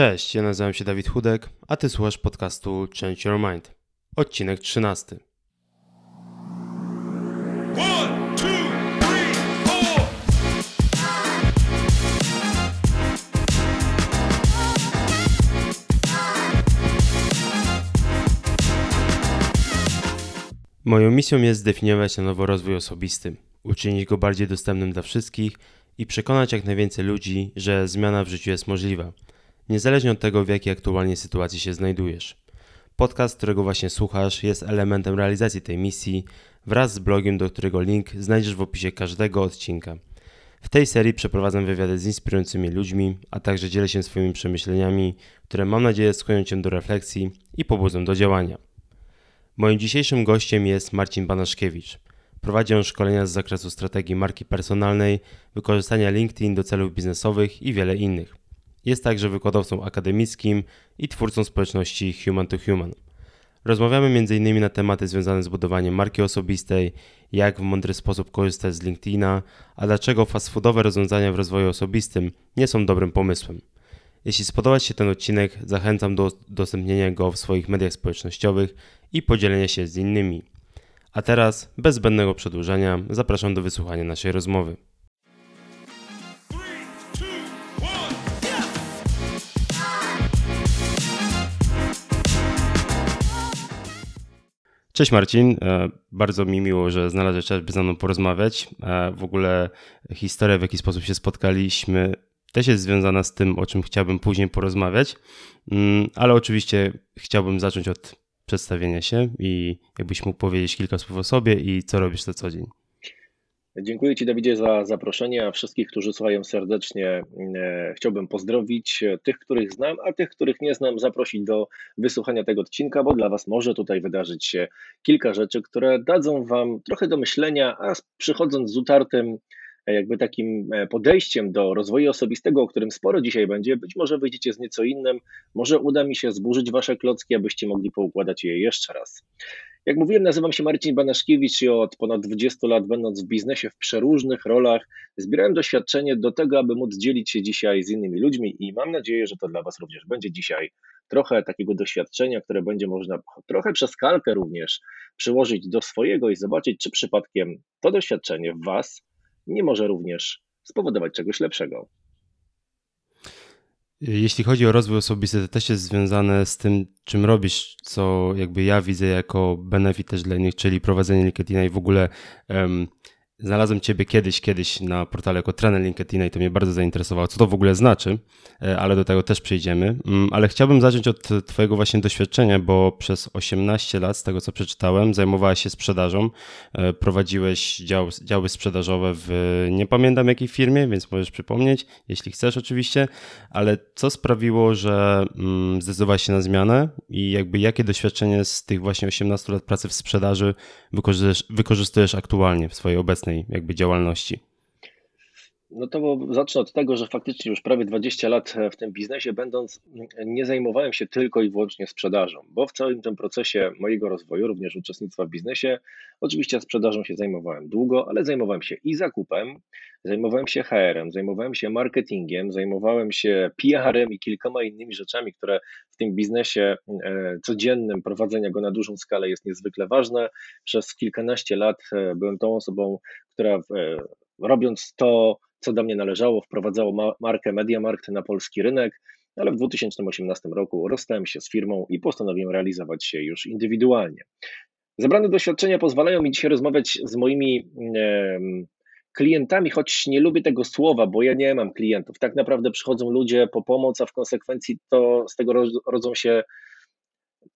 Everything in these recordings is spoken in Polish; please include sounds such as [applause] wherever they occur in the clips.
Cześć, ja nazywam się Dawid Chudek, a ty słuchasz podcastu Change Your Mind. Odcinek 13. One, two, three, four. Moją misją jest zdefiniować na nowo rozwój osobisty, uczynić go bardziej dostępnym dla wszystkich i przekonać jak najwięcej ludzi, że zmiana w życiu jest możliwa – niezależnie od tego, w jakiej aktualnie sytuacji się znajdujesz. Podcast, którego właśnie słuchasz, jest elementem realizacji tej misji wraz z blogiem, do którego link znajdziesz w opisie każdego odcinka. W tej serii przeprowadzam wywiady z inspirującymi ludźmi, a także dzielę się swoimi przemyśleniami, które mam nadzieję skłonią Cię do refleksji i pobudzą do działania. Moim dzisiejszym gościem jest Marcin Banaszkiewicz. Prowadzi on szkolenia z zakresu strategii marki personalnej, wykorzystania LinkedIn do celów biznesowych i wiele innych. Jest także wykładowcą akademickim i twórcą społeczności Human to Human. Rozmawiamy m.in. na tematy związane z budowaniem marki osobistej, jak w mądry sposób korzystać z LinkedIna, a dlaczego fast foodowe rozwiązania w rozwoju osobistym nie są dobrym pomysłem. Jeśli spodobał się ten odcinek, zachęcam do udostępnienia go w swoich mediach społecznościowych i podzielenia się z innymi. A teraz, bez zbędnego przedłużania, zapraszam do wysłuchania naszej rozmowy. Cześć Marcin, e, bardzo mi miło, że znalazłeś czas, by ze mną porozmawiać. E, w ogóle historia, w jaki sposób się spotkaliśmy, też jest związana z tym, o czym chciałbym później porozmawiać, mm, ale oczywiście chciałbym zacząć od przedstawienia się i jakbyś mógł powiedzieć kilka słów o sobie i co robisz na co dzień. Dziękuję Ci, Dawidzie, za zaproszenie, a wszystkich, którzy słuchają serdecznie, e, chciałbym pozdrowić tych, których znam, a tych, których nie znam, zaprosić do wysłuchania tego odcinka, bo dla Was może tutaj wydarzyć się kilka rzeczy, które dadzą Wam trochę do myślenia, a przychodząc z utartym e, jakby takim e, podejściem do rozwoju osobistego, o którym sporo dzisiaj będzie, być może wyjdziecie z nieco innym, może uda mi się zburzyć Wasze klocki, abyście mogli poukładać je jeszcze raz. Jak mówiłem, nazywam się Marcin Banaszkiewicz i od ponad 20 lat, będąc w biznesie w przeróżnych rolach, zbierałem doświadczenie do tego, aby móc dzielić się dzisiaj z innymi ludźmi i mam nadzieję, że to dla Was również będzie dzisiaj trochę takiego doświadczenia, które będzie można trochę przez kalkę również przyłożyć do swojego i zobaczyć, czy przypadkiem to doświadczenie w Was nie może również spowodować czegoś lepszego. Jeśli chodzi o rozwój osobisty, to też jest związane z tym, czym robisz, co jakby ja widzę jako benefit też dla innych, czyli prowadzenie LinkedIna i w ogóle um, Znalazłem Ciebie kiedyś, kiedyś na portale jako trener LinkedIna i to mnie bardzo zainteresowało, co to w ogóle znaczy, e, ale do tego też przejdziemy. Mm, ale chciałbym zacząć od Twojego właśnie doświadczenia, bo przez 18 lat, z tego co przeczytałem, zajmowałaś się sprzedażą, e, prowadziłeś dział, działy sprzedażowe w nie pamiętam jakiej firmie, więc możesz przypomnieć, jeśli chcesz oczywiście, ale co sprawiło, że mm, zdecydowałeś się na zmianę i jakby jakie doświadczenie z tych właśnie 18 lat pracy w sprzedaży wykorzystujesz, wykorzystujesz aktualnie w swojej obecnej własnej jakby działalności? No to zacznę od tego, że faktycznie już prawie 20 lat w tym biznesie, będąc, nie zajmowałem się tylko i wyłącznie sprzedażą, bo w całym tym procesie mojego rozwoju, również uczestnictwa w biznesie, oczywiście sprzedażą się zajmowałem długo, ale zajmowałem się i zakupem, zajmowałem się HR-em, zajmowałem się marketingiem, zajmowałem się PR-em i kilkoma innymi rzeczami, które w tym biznesie e, codziennym prowadzenia go na dużą skalę jest niezwykle ważne. Przez kilkanaście lat e, byłem tą osobą, która e, robiąc to, co do mnie należało, wprowadzało markę MediaMarkt na polski rynek, ale w 2018 roku rozstałem się z firmą i postanowiłem realizować się już indywidualnie. Zebrane doświadczenia pozwalają mi dzisiaj rozmawiać z moimi klientami, choć nie lubię tego słowa, bo ja nie mam klientów. Tak naprawdę przychodzą ludzie po pomoc, a w konsekwencji to z tego rodzą się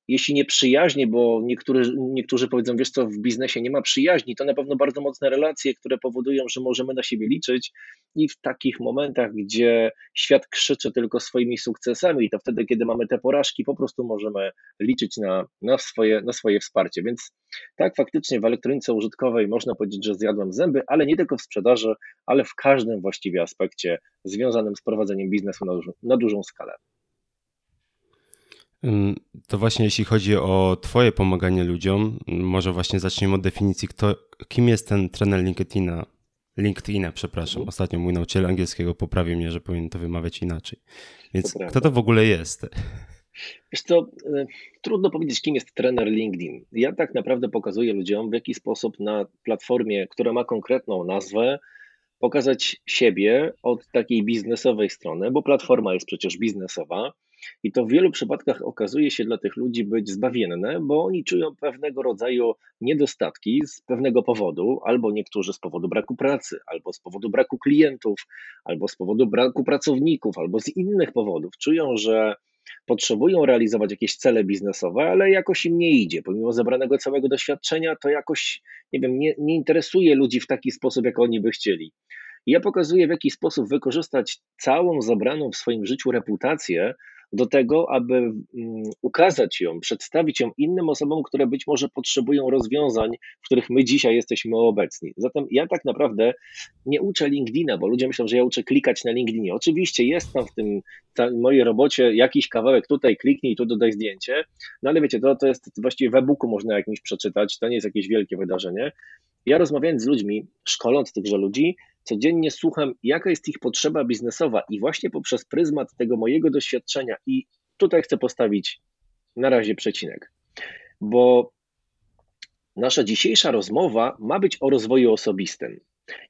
jeśli nie przyjaźnie, bo niektórzy, niektórzy powiedzą, wiesz co, w biznesie nie ma przyjaźni, to na pewno bardzo mocne relacje, które powodują, że możemy na siebie liczyć i w takich momentach, gdzie świat krzyczy tylko swoimi sukcesami, to wtedy, kiedy mamy te porażki, po prostu możemy liczyć na, na, swoje, na swoje wsparcie. Więc tak, faktycznie w elektronice użytkowej można powiedzieć, że zjadłem zęby, ale nie tylko w sprzedaży, ale w każdym właściwie aspekcie związanym z prowadzeniem biznesu na, na dużą skalę. To właśnie jeśli chodzi o Twoje pomaganie ludziom, może właśnie zacznijmy od definicji, kto, kim jest ten trener LinkedIna? LinkedIna, przepraszam. Mhm. Ostatnio mój nauczyciel angielskiego poprawił mnie, że powinien to wymawiać inaczej. Więc To kto to w ogóle jest? [laughs] Wiesz co, e, trudno powiedzieć, kim jest trener LinkedIn. Ja tak naprawdę pokazuję ludziom, w jaki sposób na platformie, która ma konkretną nazwę, pokazać siebie od takiej biznesowej strony, bo platforma jest przecież biznesowa i to w wielu przypadkach okazuje się dla tych ludzi być zbawienne, bo oni czują pewnego rodzaju niedostatki z pewnego powodu, albo niektórzy z powodu braku pracy, albo z powodu braku klientów, albo z powodu braku pracowników, albo z innych powodów. Czują, że potrzebują realizować jakieś cele biznesowe, ale jakoś im nie idzie. Pomimo zebranego całego doświadczenia, to jakoś, nie wiem, nie, nie interesuje ludzi w taki sposób, jak oni by chcieli. Ja pokazuję, w jaki sposób wykorzystać całą zebraną w swoim życiu reputację do tego, aby mm, ukazać ją, przedstawić ją innym osobom, które być może potrzebują rozwiązań, w których my dzisiaj jesteśmy obecni. Zatem ja tak naprawdę nie uczę LinkedIna, bo ludzie myślą, że ja uczę klikać na LinkedInie. Oczywiście jest tam w tym mojej robocie jakiś kawałek tutaj kliknij, tu dodaj zdjęcie, no ale wiecie, to, to jest właściwie w e-booku można jakimś przeczytać, to nie jest jakieś wielkie wydarzenie. Ja rozmawiając z ludźmi, szkoląc tychże ludzi, codziennie słucham, jaka jest ich potrzeba biznesowa i właśnie poprzez pryzmat tego mojego doświadczenia i tutaj chcę postawić na razie przecinek, bo nasza dzisiejsza rozmowa ma być o rozwoju osobistym.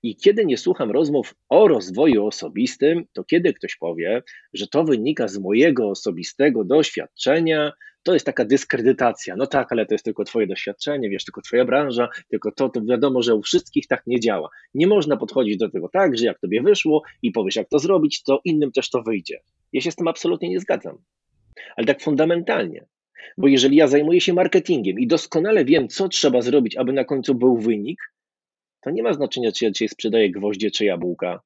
I kiedy nie słucham rozmów o rozwoju osobistym, to kiedy ktoś powie, że to wynika z mojego osobistego doświadczenia, to jest taka dyskredytacja. No tak, ale to jest tylko Twoje doświadczenie, wiesz, tylko Twoja branża, tylko to, to wiadomo, że u wszystkich tak nie działa. Nie można podchodzić do tego tak, że jak Tobie wyszło i powiesz, jak to zrobić, to innym też to wyjdzie. Ja się z tym absolutnie nie zgadzam. Ale tak fundamentalnie. Bo jeżeli ja zajmuję się marketingiem i doskonale wiem, co trzeba zrobić, aby na końcu był wynik, to nie ma znaczenia, czy ja dzisiaj sprzedaję gwoździe czy jabłka.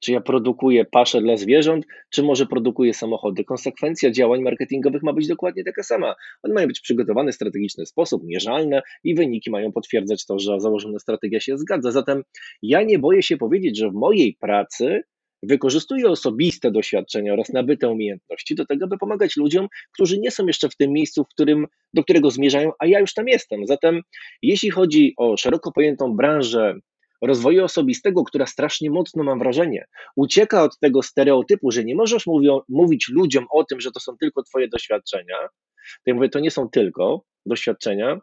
Czy ja produkuję paszę dla zwierząt, czy może produkuję samochody. Konsekwencja działań marketingowych ma być dokładnie taka sama. One mają być przygotowane w strategiczny sposób, mierzalne i wyniki mają potwierdzać to, że założona strategia się zgadza. Zatem ja nie boję się powiedzieć, że w mojej pracy wykorzystuję osobiste doświadczenia oraz nabyte umiejętności do tego, by pomagać ludziom, którzy nie są jeszcze w tym miejscu, w którym, do którego zmierzają, a ja już tam jestem. Zatem jeśli chodzi o szeroko pojętą branżę rozwoju osobistego, która strasznie mocno, mam wrażenie, ucieka od tego stereotypu, że nie możesz mówią, mówić ludziom o tym, że to są tylko Twoje doświadczenia, to ja mówię, to nie są tylko doświadczenia,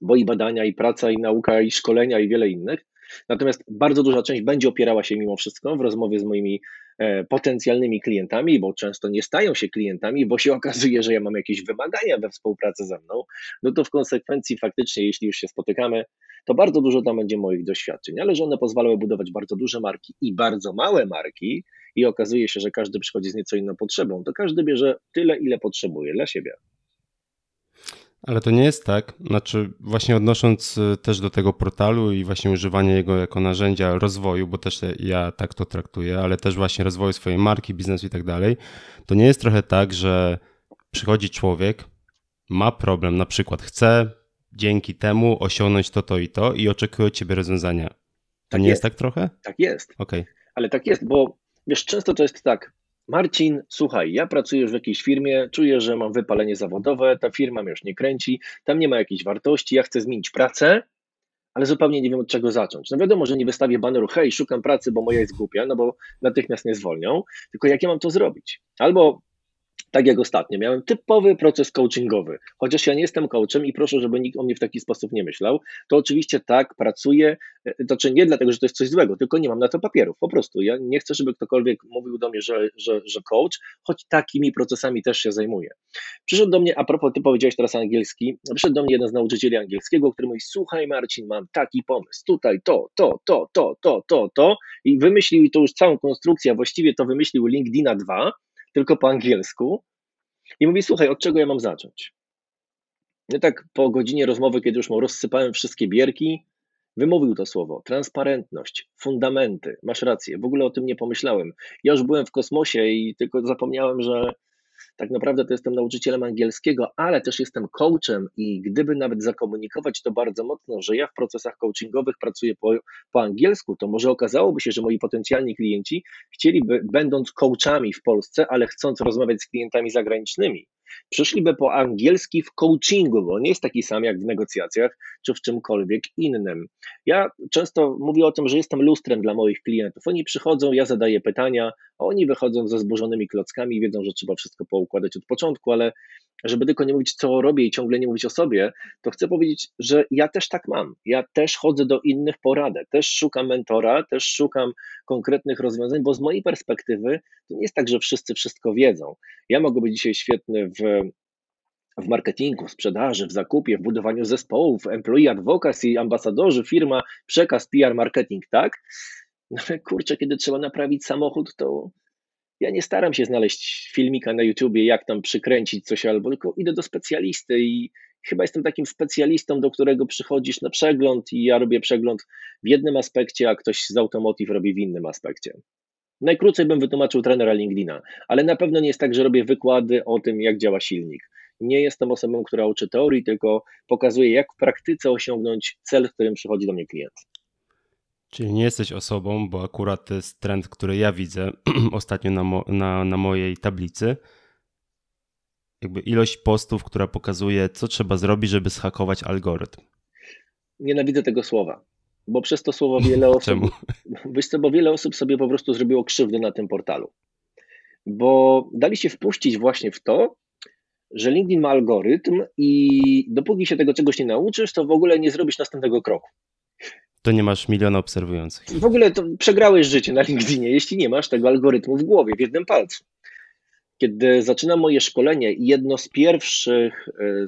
bo i badania, i praca, i nauka, i szkolenia, i wiele innych. Natomiast bardzo duża część będzie opierała się mimo wszystko w rozmowie z moimi potencjalnymi klientami, bo często nie stają się klientami, bo się [laughs] okazuje, że ja mam jakieś wymagania we współpracy ze mną. No to w konsekwencji faktycznie, jeśli już się spotykamy, to bardzo dużo tam będzie moich doświadczeń, ale że one pozwalały budować bardzo duże marki i bardzo małe marki i okazuje się, że każdy przychodzi z nieco inną potrzebą, to każdy bierze tyle, ile potrzebuje dla siebie. Ale to nie jest tak, znaczy właśnie odnosząc y, też do tego portalu i właśnie używanie jego jako narzędzia rozwoju, bo też ja tak to traktuję, ale też właśnie rozwoju swojej marki, biznesu i tak dalej, to nie jest trochę tak, że przychodzi człowiek, ma problem, na przykład chce dzięki temu osiągnąć to, to i to i oczekuje od ciebie rozwiązania. To Tak nie jest jest. tak trochę? Tak jest. Okej. Ale tak jest, bo wiesz, często to jest tak. Marcin, słuchaj, ja pracuję już w jakiejś firmie, czuję, że mam wypalenie zawodowe, ta firma mnie już nie kręci, tam nie ma jakiejś wartości, ja chcę zmienić pracę, ale zupełnie nie wiem od czego zacząć. No wiadomo, że nie wystawię baneru, hej, szukam pracy, bo moja jest głupia, no bo natychmiast nie zwolnią, tylko jak ja mam to zrobić? Albo tak jak ostatnio, miałem typowy proces coachingowy. Chociaż ja nie jestem coachem i proszę, żeby nikt o mnie w taki sposób nie myślał, to oczywiście tak, pracuję, e, to znaczy nie dlatego, że to jest coś złego, tylko nie mam na to papierów. Po prostu ja nie chcę, żeby ktokolwiek mówił do mnie, że, że, że coach, choć takimi procesami też się zajmuję. Przyszedł do mnie, a propos, ty powiedziałeś teraz angielski, przyszedł do mnie jeden z nauczycieli angielskiego, który mówi, słuchaj Marcin, mam taki pomysł, tutaj to, to, to, to, to, to, to i wymyślił i to już całą konstrukcję, a właściwie to wymyślił LinkedIna 2, tylko po angielsku i mówi, słuchaj, od czego ja mam zacząć? Ja tak po godzinie rozmowy, kiedy już mu rozsypałem wszystkie bierki, wymówił to słowo, transparentność, fundamenty, masz rację, w ogóle o tym nie pomyślałem. Ja już byłem w kosmosie i tylko zapomniałem, że tak naprawdę to jestem nauczycielem angielskiego, ale też jestem coachem i gdyby nawet zakomunikować to bardzo mocno, że ja w procesach coachingowych pracuję po, po angielsku, to może okazałoby się, że moi potencjalni klienci chcieliby, będąc coachami w Polsce, ale chcąc rozmawiać z klientami zagranicznymi, Przyszliby po angielski w coachingu, bo nie jest taki sam jak w negocjacjach czy w czymkolwiek innym. Ja często mówię o tym, że jestem lustrem dla moich klientów. Oni przychodzą, ja zadaję pytania, a oni wychodzą ze zburzonymi klockami, wiedzą, że trzeba wszystko poukładać od początku, ale żeby tylko nie mówić, co robię i ciągle nie mówić o sobie, to chcę powiedzieć, że ja też tak mam. Ja też chodzę do innych poradę, też szukam mentora, też szukam konkretnych rozwiązań, bo z mojej perspektywy to nie jest tak, że wszyscy wszystko wiedzą. Ja mogę być dzisiaj świetny w w marketingu, w sprzedaży, w zakupie, w budowaniu zespołów, employee advocacy, ambasadorzy, firma, przekaz, PR, marketing, tak? No ale kurczę, kiedy trzeba naprawić samochód, to ja nie staram się znaleźć filmika na YouTubie, jak tam przykręcić coś albo, tylko idę do specjalisty i chyba jestem takim specjalistą, do którego przychodzisz na przegląd i ja robię przegląd w jednym aspekcie, a ktoś z automotive robi w innym aspekcie. Najkrócej bym wytłumaczył trenera LinkedIna, ale na pewno nie jest tak, że robię wykłady o tym, jak działa silnik. Nie jestem osobą, która uczy teorii, tylko pokazuje, jak w praktyce osiągnąć cel, w którym przychodzi do mnie klient. Czyli nie jesteś osobą, bo akurat to jest trend, który ja widzę [clears throat] ostatnio na, mo na, na mojej tablicy. Jakby ilość postów, która pokazuje, co trzeba zrobić, żeby schakować algorytm. Nienawidzę tego słowa, bo przez to słowo wiele osób. Czemu? [laughs] Wiesz co, bo wiele osób sobie po prostu zrobiło krzywdę na tym portalu. Bo dali się wpuścić właśnie w to, że LinkedIn ma algorytm i dopóki się tego czegoś nie nauczysz, to w ogóle nie zrobisz następnego kroku. To nie masz miliona obserwujących. W ogóle to przegrałeś życie na LinkedInie, jeśli nie masz tego algorytmu w głowie, w jednym palcu. Kiedy zaczynam moje szkolenie, jedno z pierwszych e,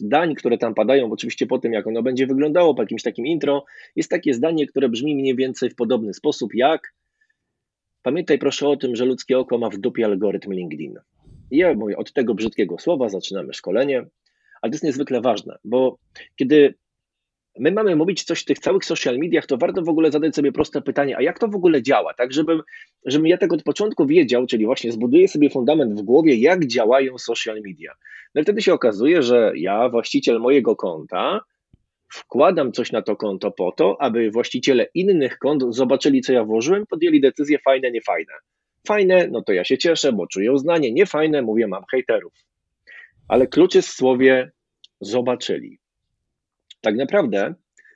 zdań, które tam padają, oczywiście po tym, jak ono będzie wyglądało, po jakimś takim intro, jest takie zdanie, które brzmi mniej więcej w podobny sposób jak Pamiętaj proszę o tym, że ludzkie oko ma w dupie algorytm LinkedIn. I ja mówię, od tego brzydkiego słowa zaczynamy szkolenie, ale to jest niezwykle ważne, bo kiedy my mamy mówić coś w tych całych social mediach, to warto w ogóle zadać sobie proste pytanie, a jak to w ogóle działa, tak, żebym, żebym ja tego od początku wiedział, czyli właśnie zbuduję sobie fundament w głowie, jak działają social media. No i wtedy się okazuje, że ja, właściciel mojego konta, wkładam coś na to konto po to, aby właściciele innych kont zobaczyli, co ja włożyłem, podjęli decyzje fajne, niefajne. Fajne, no to ja się cieszę, bo czuję uznanie. Niefajne, mówię, mam hejterów. Ale klucz jest w słowie zobaczyli. Tak naprawdę,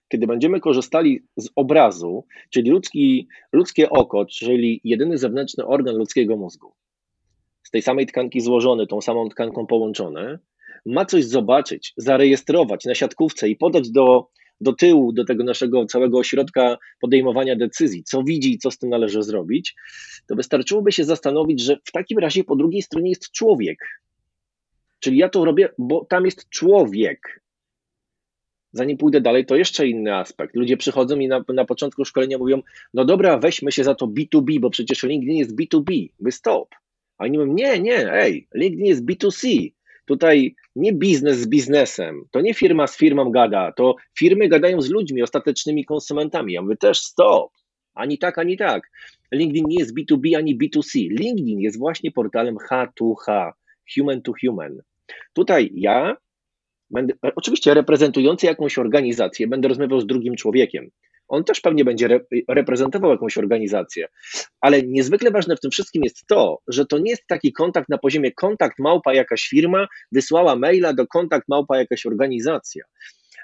kiedy będziemy korzystali z obrazu, czyli ludzki, ludzkie oko, czyli jedyny zewnętrzny organ ludzkiego mózgu, z tej samej tkanki złożony, tą samą tkanką połączony, ma coś zobaczyć, zarejestrować na siatkówce i podać do, do tyłu, do tego naszego całego ośrodka podejmowania decyzji, co widzi i co z tym należy zrobić, to wystarczyłoby się zastanowić, że w takim razie po drugiej stronie jest człowiek. Czyli ja to robię, bo tam jest człowiek. Zanim pójdę dalej, to jeszcze inny aspekt. Ludzie przychodzą i na, na początku szkolenia mówią: No dobra, weźmy się za to B2B, bo przecież LinkedIn jest B2B. Wy stop. A oni mówią: Nie, nie, ej, LinkedIn jest B2C. Tutaj nie biznes z biznesem, to nie firma z firmą gada, to firmy gadają z ludźmi, ostatecznymi konsumentami. Ja mówię też stop, ani tak, ani tak. LinkedIn nie jest B2B ani B2C. LinkedIn jest właśnie portalem H2H, human to human. Tutaj ja będę, oczywiście reprezentujący jakąś organizację, będę rozmawiał z drugim człowiekiem. On też pewnie będzie reprezentował jakąś organizację, ale niezwykle ważne w tym wszystkim jest to, że to nie jest taki kontakt na poziomie kontakt małpa jakaś firma wysłała maila do kontakt małpa jakaś organizacja.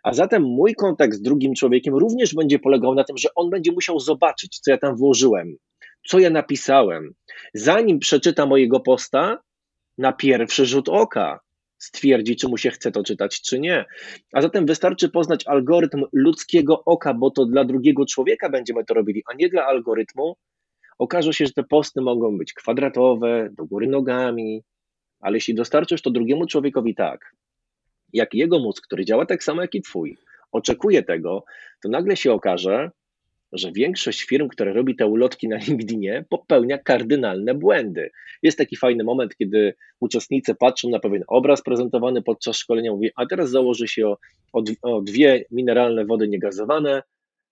A zatem mój kontakt z drugim człowiekiem również będzie polegał na tym, że on będzie musiał zobaczyć, co ja tam włożyłem, co ja napisałem, zanim przeczyta mojego posta na pierwszy rzut oka stwierdzi, czy mu się chce to czytać, czy nie. A zatem wystarczy poznać algorytm ludzkiego oka, bo to dla drugiego człowieka będziemy to robili, a nie dla algorytmu. Okaże się, że te posty mogą być kwadratowe, do góry nogami, ale jeśli dostarczysz to drugiemu człowiekowi tak, jak jego mózg, który działa tak samo jak i twój, oczekuje tego, to nagle się okaże, że większość firm, które robi te ulotki na LinkedInie, popełnia kardynalne błędy. Jest taki fajny moment, kiedy uczestnicy patrzą na pewien obraz prezentowany podczas szkolenia, mówi, a teraz założy się o, o, o dwie mineralne wody niegazowane,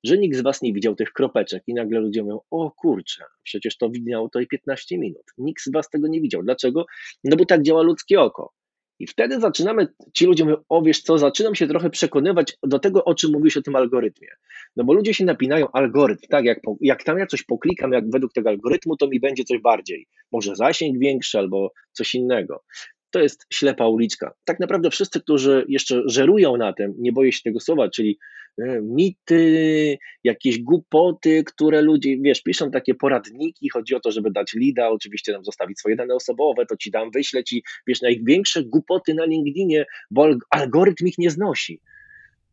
że nikt z Was nie widział tych kropeczek i nagle ludzie mówią, o kurczę, przecież to widniało to i 15 minut. Nikt z Was tego nie widział. Dlaczego? No bo tak działa ludzkie oko. I wtedy zaczynamy, ci ludzie mówią, o wiesz co, zaczynam się trochę przekonywać do tego, o czym mówisz o tym algorytmie. No bo ludzie się napinają, algorytm, tak, jak, jak tam ja coś poklikam, jak według tego algorytmu, to mi będzie coś bardziej. Może zasięg większy albo coś innego. to jest ślepa uliczka. Tak naprawdę wszyscy, którzy jeszcze żerują na tym, nie boję się tego słowa, czyli mity, jakieś głupoty, które ludzie, wiesz, piszą takie poradniki, chodzi o to, żeby dać lida, oczywiście nam zostawić swoje dane osobowe, to ci dam, wyślę ci, wiesz, największe głupoty na LinkedInie, bo algorytm ich nie znosi.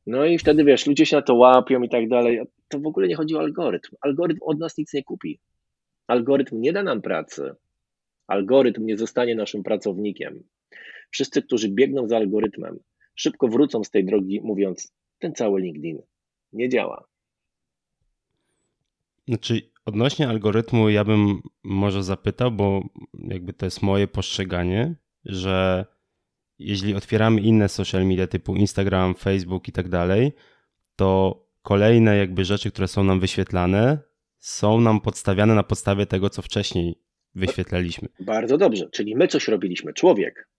No i wtedy, wiesz, ludzie się na to łapią i tak dalej. To w ogóle nie chodzi o algorytm. Algorytm od nas nic nie kupi. Algorytm nie da nam pracy. Algorytm nie zostanie naszym pracownikiem. Wszyscy, którzy biegną za algorytmem, szybko wrócą z tej drogi, mówiąc: Ten cały LinkedIn nie działa. Znaczy, odnośnie algorytmu, ja bym może zapytał, bo jakby to jest moje postrzeganie, że jeśli otwieramy inne social media typu Instagram, Facebook i tak dalej, to kolejne jakby rzeczy, które są nam wyświetlane, są nam podstawiane na podstawie tego, co wcześniej wyświetlaliśmy. Bardzo dobrze, czyli my coś robiliśmy, człowiek.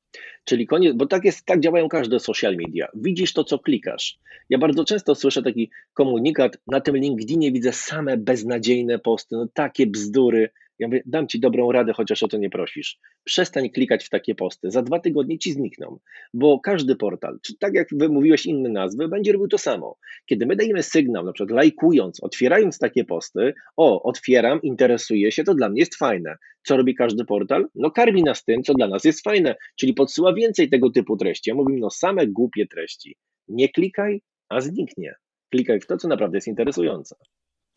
Czyli koniec, bo tak jest, tak działają każde social media. Widzisz to, co klikasz. Ja bardzo często słyszę taki komunikat, na tym LinkedInie widzę same beznadziejne posty, no takie bzdury. Ja mówię, dam ci dobrą radę, chociaż o to nie prosisz. Przestań klikać w takie posty. Za dwa tygodnie ci znikną, bo każdy portal, czy tak jak wymówiłeś inne nazwy, będzie robił to samo. Kiedy my dajemy sygnał, na przykład lajkując, otwierając takie posty, o, otwieram, interesuję się, to dla mnie jest fajne. Co robi każdy portal? No karmi nas tym, co dla nas jest fajne, czyli podsyła więcej tego typu treści. Ja mówię, no same głupie treści. Nie klikaj, a zniknie. Klikaj w to, co naprawdę jest interesujące.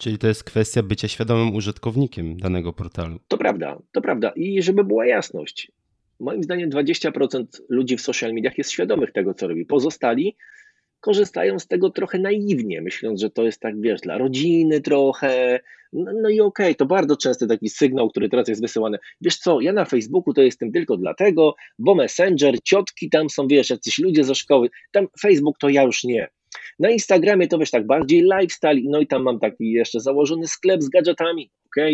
Czyli to jest kwestia bycia świadomym użytkownikiem danego portalu. To prawda, to prawda. I żeby była jasność, moim zdaniem 20% ludzi w social mediach jest świadomych tego, co robi. Pozostali korzystają z tego trochę naiwnie, myśląc, że to jest tak, wiesz, dla rodziny trochę. No, no i okej, okay, to bardzo częsty taki sygnał, który teraz jest wysyłany. Wiesz co, ja na Facebooku to jestem tylko dlatego, bo Messenger, ciotki tam są, wiesz, jacyś ludzie ze szkoły. Tam Facebook to ja już nie. Na Instagramie to wiesz tak bardziej lifestyle, no i tam mam taki jeszcze założony sklep z gadżetami, ok?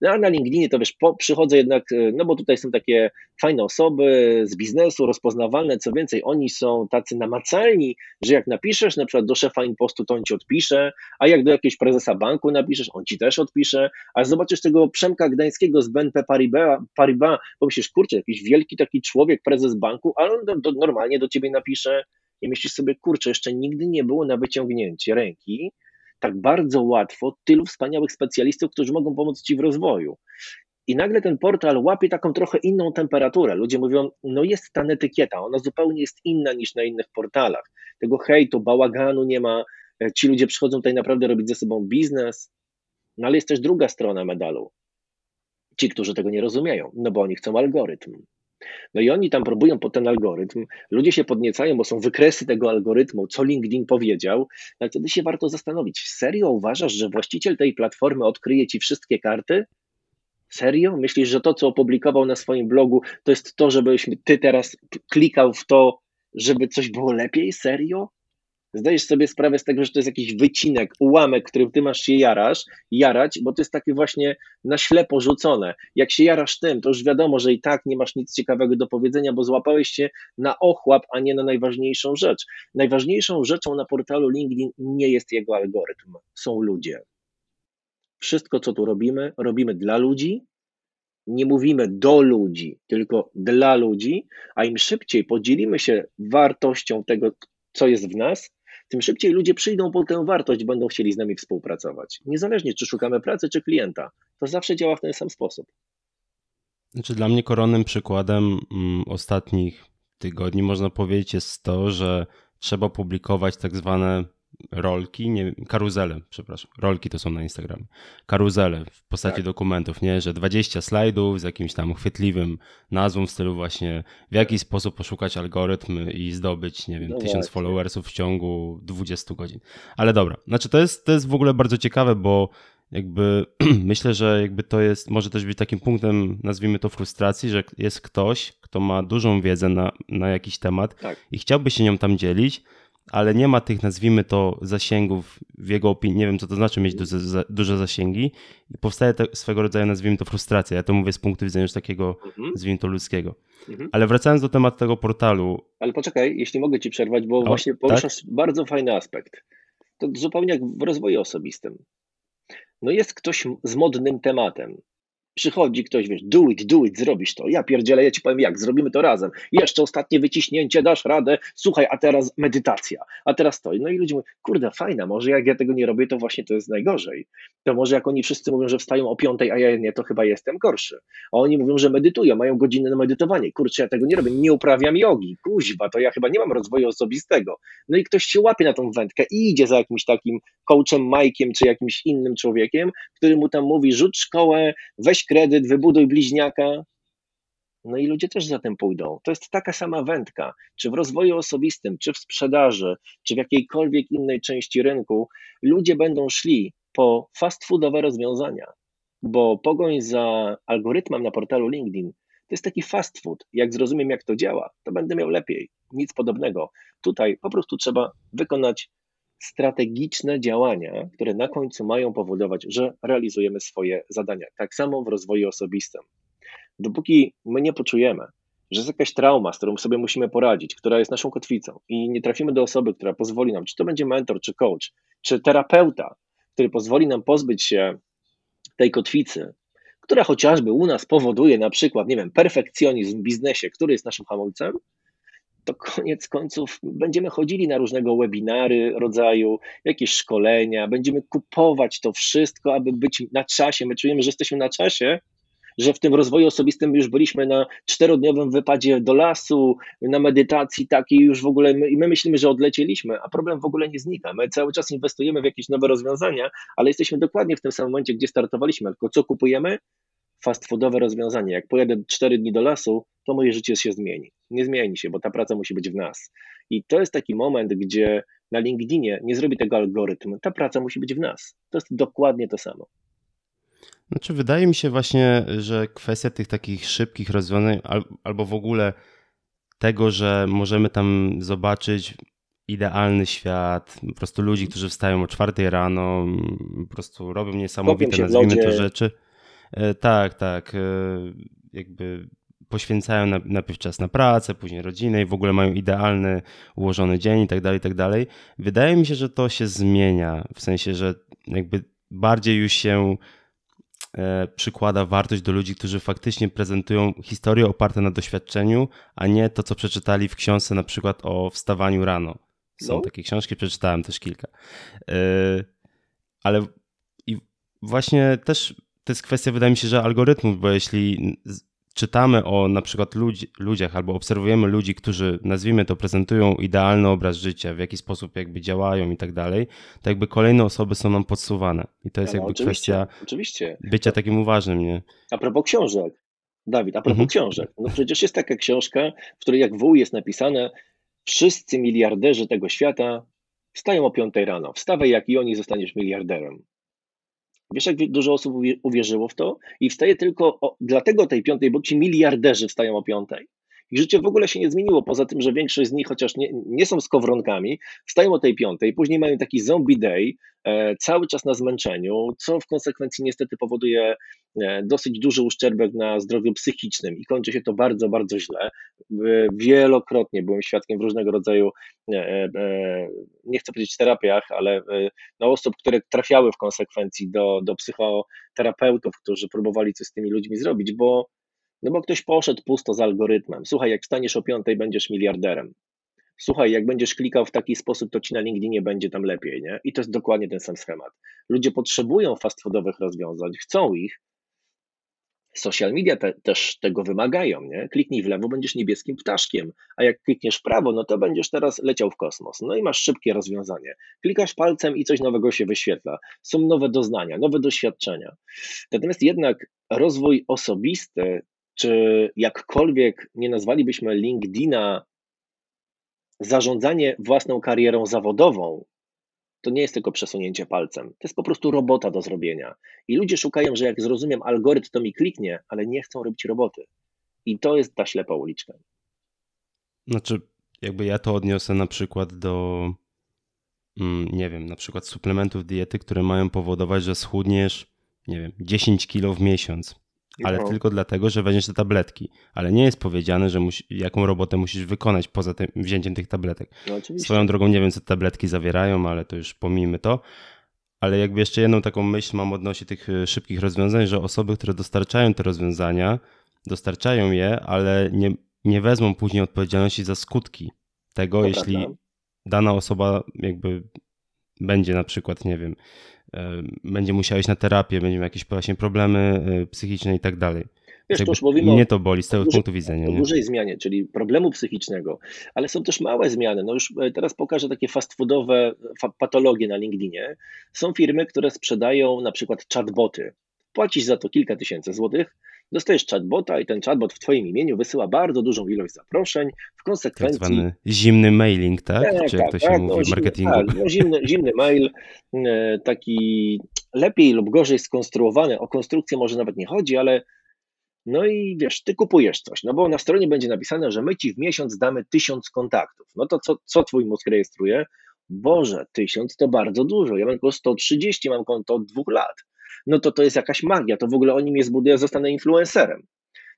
No a na LinkedInie to wiesz, po, przychodzę jednak, e, no bo tutaj są takie fajne osoby z biznesu, rozpoznawalne, co więcej, oni są tacy namacalni, że jak napiszesz na przykład do szefa impostu, to on ci odpisze, a jak do jakiegoś prezesa banku napiszesz, on ci też odpisze, a zobaczysz tego Przemka Gdańskiego z BNP Paribas, Paribas pomyślisz, kurczę, jakiś wielki taki człowiek, prezes banku, ale on do, do, normalnie do ciebie napisze, i myślisz sobie, kurczę, jeszcze nigdy nie było na wyciągnięcie ręki tak bardzo łatwo tylu wspaniałych specjalistów, którzy mogą pomóc ci w rozwoju. I nagle ten portal łapie taką trochę inną temperaturę. Ludzie mówią, no jest ta etykieta, ona zupełnie jest inna niż na innych portalach. Tego hejtu, bałaganu nie ma. Ci ludzie przychodzą tutaj naprawdę robić ze sobą biznes. No ale jest też druga strona medalu. Ci, którzy tego nie rozumieją, no bo oni chcą algorytm. No i oni tam próbują pod ten algorytm, ludzie się podniecają, bo są wykresy tego algorytmu, co LinkedIn powiedział, ale wtedy się warto zastanowić, serio uważasz, że właściciel tej platformy odkryje ci wszystkie karty? Serio? Myślisz, że to, co opublikował na swoim blogu, to jest to, żebyś ty teraz klikał w to, żeby coś było lepiej? Serio? Zdajesz sobie sprawę z tego, że to jest jakiś wycinek, ułamek, którym ty masz się jarasz, jarać, bo to jest takie właśnie na ślepo rzucone. Jak się jarasz tym, to już wiadomo, że i tak nie masz nic ciekawego do powiedzenia, bo złapałeś się na ochłap, a nie na najważniejszą rzecz. Najważniejszą rzeczą na portalu LinkedIn nie jest jego algorytm, są ludzie. Wszystko, co tu robimy, robimy dla ludzi, nie mówimy do ludzi, tylko dla ludzi, a im szybciej podzielimy się wartością tego, co jest w nas, tym szybciej ludzie przyjdą po tę wartość, będą chcieli z nami współpracować. Niezależnie, czy szukamy pracy, czy klienta. To zawsze działa w ten sam sposób. Znaczy, dla mnie koronnym przykładem mm, ostatnich tygodni, można powiedzieć, jest to, że trzeba publikować tak zwane rolki, nie, karuzele, przepraszam, rolki to są na Instagramie, karuzele w postaci tak. dokumentów, nie, że 20 slajdów z jakimś tam chwytliwym nazwą w stylu właśnie w jaki sposób poszukać algorytm i zdobyć, nie wiem, no tysiąc followersów w ciągu 20 godzin. Ale dobra, znaczy to jest, to jest w ogóle bardzo ciekawe, bo jakby [clears throat] myślę, że jakby to jest, może też być takim punktem, nazwijmy to frustracji, że jest ktoś, kto ma dużą wiedzę na, na jakiś temat tak. i chciałby się nią tam dzielić, ale nie ma tych, nazwijmy to, zasięgów w jego opinii. Nie wiem, co to znaczy mieć duże, duże zasięgi. I powstaje te, swego rodzaju, nazwijmy to, frustracja. Ja to mówię z punktu widzenia już takiego, mhm. nazwijmy to, ludzkiego. Mhm. Ale wracając do tematu tego portalu. Ale poczekaj, jeśli mogę ci przerwać, bo o, właśnie poruszasz tak? bardzo fajny aspekt. To zupełnie jak w rozwoju osobistym. No jest ktoś z modnym tematem. Przychodzi ktoś, wiesz, do it, do it, zrobisz to. Ja pierdzielę, ja ci powiem jak, zrobimy to razem. Jeszcze ostatnie wyciśnięcie, dasz radę. Słuchaj, a teraz medytacja, a teraz to. No i ludzie mówią, kurde, fajna, może jak ja tego nie robię, to właśnie to jest najgorzej. To może jak oni wszyscy mówią, że wstają o piątej, a ja nie, to chyba jestem gorszy. A oni mówią, że medytują, mają godziny na medytowanie. Kurczę, ja tego nie robię, nie uprawiam jogi. Kuźba, to ja chyba nie mam rozwoju osobistego. No i ktoś się łapie na tą wędkę i idzie za jakimś takim coachem Mike'iem czy jakimś innym człowiekiem, który mu tam mówi, rzuć szkołę, kredyt, wybuduj bliźniaka. No i ludzie też za tym pójdą. To jest taka sama wędka, czy w rozwoju osobistym, czy w sprzedaży, czy w jakiejkolwiek innej części rynku, ludzie będą szli po fast foodowe rozwiązania, bo pogoń za algorytmem na portalu LinkedIn to jest taki fast food. Jak zrozumiem, jak to działa, to będę miał lepiej. Nic podobnego. Tutaj po prostu trzeba wykonać strategiczne działania, które na końcu mają powodować, że realizujemy swoje zadania. Tak samo w rozwoju osobistym. Dopóki my nie poczujemy, że jest jakaś trauma, z którą sobie musimy poradzić, która jest naszą kotwicą i nie trafimy do osoby, która pozwoli nam, czy to będzie mentor, czy coach, czy terapeuta, który pozwoli nam pozbyć się tej kotwicy, która chociażby u nas powoduje na przykład, nie wiem, perfekcjonizm w biznesie, który jest naszym hamulcem, to koniec końców będziemy chodzili na różnego webinary rodzaju, jakieś szkolenia, będziemy kupować to wszystko, aby być na czasie. My czujemy, że jesteśmy na czasie, że w tym rozwoju osobistym już byliśmy na czterodniowym wypadzie do lasu, na medytacji takiej już w ogóle my, i my myślimy, że odlecieliśmy, a problem w ogóle nie znika. My cały czas inwestujemy w jakieś nowe rozwiązania, ale jesteśmy dokładnie w tym samym momencie, gdzie startowaliśmy. Tylko co kupujemy? Fast foodowe rozwiązanie. Jak pojadę 4 dni do lasu, to moje życie się zmieni. Nie zmieni się, bo ta praca musi być w nas. I to jest taki moment, gdzie na LinkedInie nie zrobi tego algorytm. Ta praca musi być w nas. To jest dokładnie to samo. Znaczy, wydaje mi się właśnie, że kwestia tych takich szybkich rozwiązań, albo w ogóle tego, że możemy tam zobaczyć idealny świat, po prostu ludzi, którzy wstają o czwartej rano, po prostu robią niesamowite, nazwijmy to rzeczy. E, tak, tak. E, jakby poświęcają najpierw czas na pracę, później rodzinę i w ogóle mają idealny, ułożony dzień i tak dalej, i tak dalej. Wydaje mi się, że to się zmienia, w sensie, że jakby bardziej już się e, przykłada wartość do ludzi, którzy faktycznie prezentują historie oparte na doświadczeniu, a nie to, co przeczytali w książce na przykład o wstawaniu rano. Są no. takie książki, przeczytałem też kilka. Ale i właśnie też to jest kwestia, wydaje mi się, że algorytmów, bo jeśli czytamy o na przykład ludzi, ludziach albo obserwujemy ludzi, którzy nazwijmy to prezentują idealny obraz życia, w jaki sposób jakby działają i tak dalej, to jakby kolejne osoby są nam podsuwane. I to jest no, jakby oczywiście, kwestia oczywiście. bycia takim uważnym, nie? A propos książek, Dawid, a propos mhm. książek. No przecież jest taka książka, w której jak wół jest napisane wszyscy miliarderzy tego świata wstają o 5 rano. Wstawaj jak i oni, zostaniesz miliarderem. Wiesz, jak dużo osób uwierzyło w to i wstaje tylko o, dlatego tej piątej, bo ci miliarderzy wstają o piątej. Ich życie w ogóle się nie zmieniło, poza tym, że większość z nich, chociaż nie, nie są skowronkami, wstają o tej piątej, później mają taki zombie day, e, cały czas na zmęczeniu, co w konsekwencji niestety powoduje e, dosyć duży uszczerbek na zdrowiu psychicznym i kończy się to bardzo, bardzo źle. Wielokrotnie byłem świadkiem w różnego rodzaju, e, nie chcę powiedzieć terapiach, ale no, osób, które trafiały w konsekwencji do, do psychoterapeutów, którzy próbowali coś z tymi ludźmi zrobić, bo no bo ktoś poszedł pusto z algorytmem. Słuchaj, jak staniesz o piątej, będziesz miliarderem. Słuchaj, jak będziesz klikał w taki sposób, to ci na LinkedInie będzie tam lepiej, nie? I to jest dokładnie ten sam schemat. Ludzie potrzebują fast foodowych rozwiązań, chcą ich. Social media te, też tego wymagają, nie? Kliknij w lewo, będziesz niebieskim ptaszkiem, a jak klikniesz w prawo, no to będziesz teraz leciał w kosmos. No i masz szybkie rozwiązanie. Klikasz palcem i coś nowego się wyświetla. Są nowe doznania, nowe doświadczenia. Natomiast jednak rozwój osobisty czy jakkolwiek nie nazwalibyśmy LinkedIna zarządzanie własną karierą zawodową, to nie jest tylko przesunięcie palcem. To jest po prostu robota do zrobienia. I ludzie szukają, że jak zrozumiem algorytm, to mi kliknie, ale nie chcą robić roboty. I to jest ta ślepa uliczka. Znaczy, jakby ja to odniosę na przykład do, mm, nie wiem, na przykład suplementów diety, które mają powodować, że schudniesz, nie wiem, 10 kilo w miesiąc ale no. tylko dlatego, że weźmiesz te tabletki. Ale nie jest powiedziane, że musi, jaką robotę musisz wykonać poza tym wzięciem tych tabletek. No, Swoją drogą nie wiem, co te tabletki zawierają, ale to już pomijmy to. Ale jakby jeszcze jedną taką myśl mam odnośnie tych y, szybkich rozwiązań, że osoby, które dostarczają te rozwiązania, dostarczają je, ale nie, nie wezmą później odpowiedzialności za skutki tego, To jeśli dana osoba jakby będzie na przykład, nie wiem, e, będzie musiała iść na terapię, będzie miała jakieś właśnie problemy e, psychiczne i tak dalej. Wiesz, to już mówimy mnie to boli z tego dużej- punktu widzenia. o Nie? dużej zmianie, czyli problemu psychicznego, ale są też małe zmiany. No już e, teraz pokażę takie fast foodowe patologie na LinkedInie. Są firmy, które sprzedają na przykład chatboty. Płacisz za to kilka tysięcy złotych, dostajesz chatbota i ten chatbot w Twoim imieniu wysyła bardzo dużą ilość zaproszeń. W Tak konsekwencji zwany zimny mailing, tak? Tak, Czy jak to tak, się tak, mówi no, w zimny, marketingu? tak, no, zimny, zimny mail, e, taki lepiej lub gorzej skonstruowany. O konstrukcję może nawet nie chodzi, ale no i wiesz, ty kupujesz coś, no bo na stronie będzie napisane, że my ci w miesiąc damy tysiąc kontaktów. No to co, co twój mózg rejestruje? Boże, tysiąc to bardzo dużo. Ja mam tylko 130, mam konto od dwóch lat. No to to jest jakaś magia, to w ogóle oni mnie zbudują, zostanę influencerem.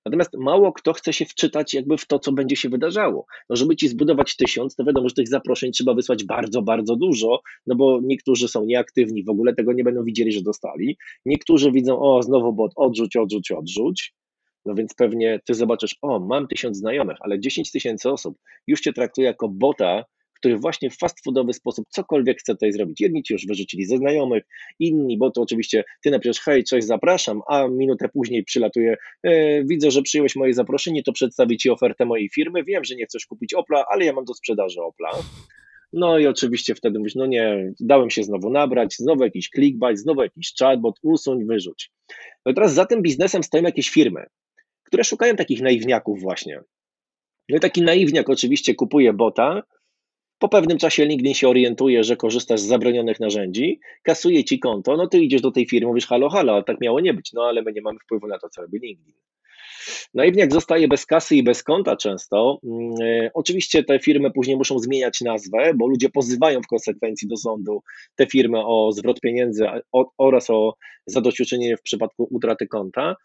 Natomiast mało kto chce się wczytać jakby w to, co będzie się wydarzało. No, żeby ci zbudować tysiąc, to wiadomo, że tych zaproszeń trzeba wysłać bardzo, bardzo dużo, no bo niektórzy są nieaktywni, w ogóle tego nie będą widzieli, że dostali. Niektórzy widzą, o, znowu bot, odrzuć, odrzuć, odrzuć. No więc pewnie ty zobaczysz, o, mam tysiąc znajomych, ale 10 tysięcy osób już cię traktuje jako bota, który właśnie w fast foodowy sposób cokolwiek chce tutaj zrobić. Jedni ci już wyrzucili ze znajomych, inni, bo to oczywiście ty napiszesz, hej, cześć, zapraszam, a minutę później przylatuje, e, widzę, że przyjąłeś moje zaproszenie, to przedstawię ci ofertę mojej firmy, wiem, że nie chcesz kupić Opla, ale ja mam do sprzedaży Opla. No i oczywiście wtedy mówisz, no nie, dałem się znowu nabrać, znowu jakiś clickbait, znowu jakiś chatbot, usuń, wyrzuć. No teraz za tym biznesem stoją jakieś firmy, które szukają takich naiwniaków właśnie. No i taki naiwniak oczywiście kupuje bota, po pewnym czasie LinkedIn się orientuje, że korzystasz z zabronionych narzędzi, kasuje ci konto, no ty idziesz do tej firmy, mówisz halo, halo, a tak miało nie być, no ale my nie mamy wpływu na to, co robi LinkedIn. Naiwniak zostaje bez kasy i bez konta często. E, Oczywiście te firmy później muszą zmieniać nazwę, bo ludzie pozywają w konsekwencji do sądu te firmy o zwrot pieniędzy o- oraz o zadośćuczynienie w przypadku utraty konta.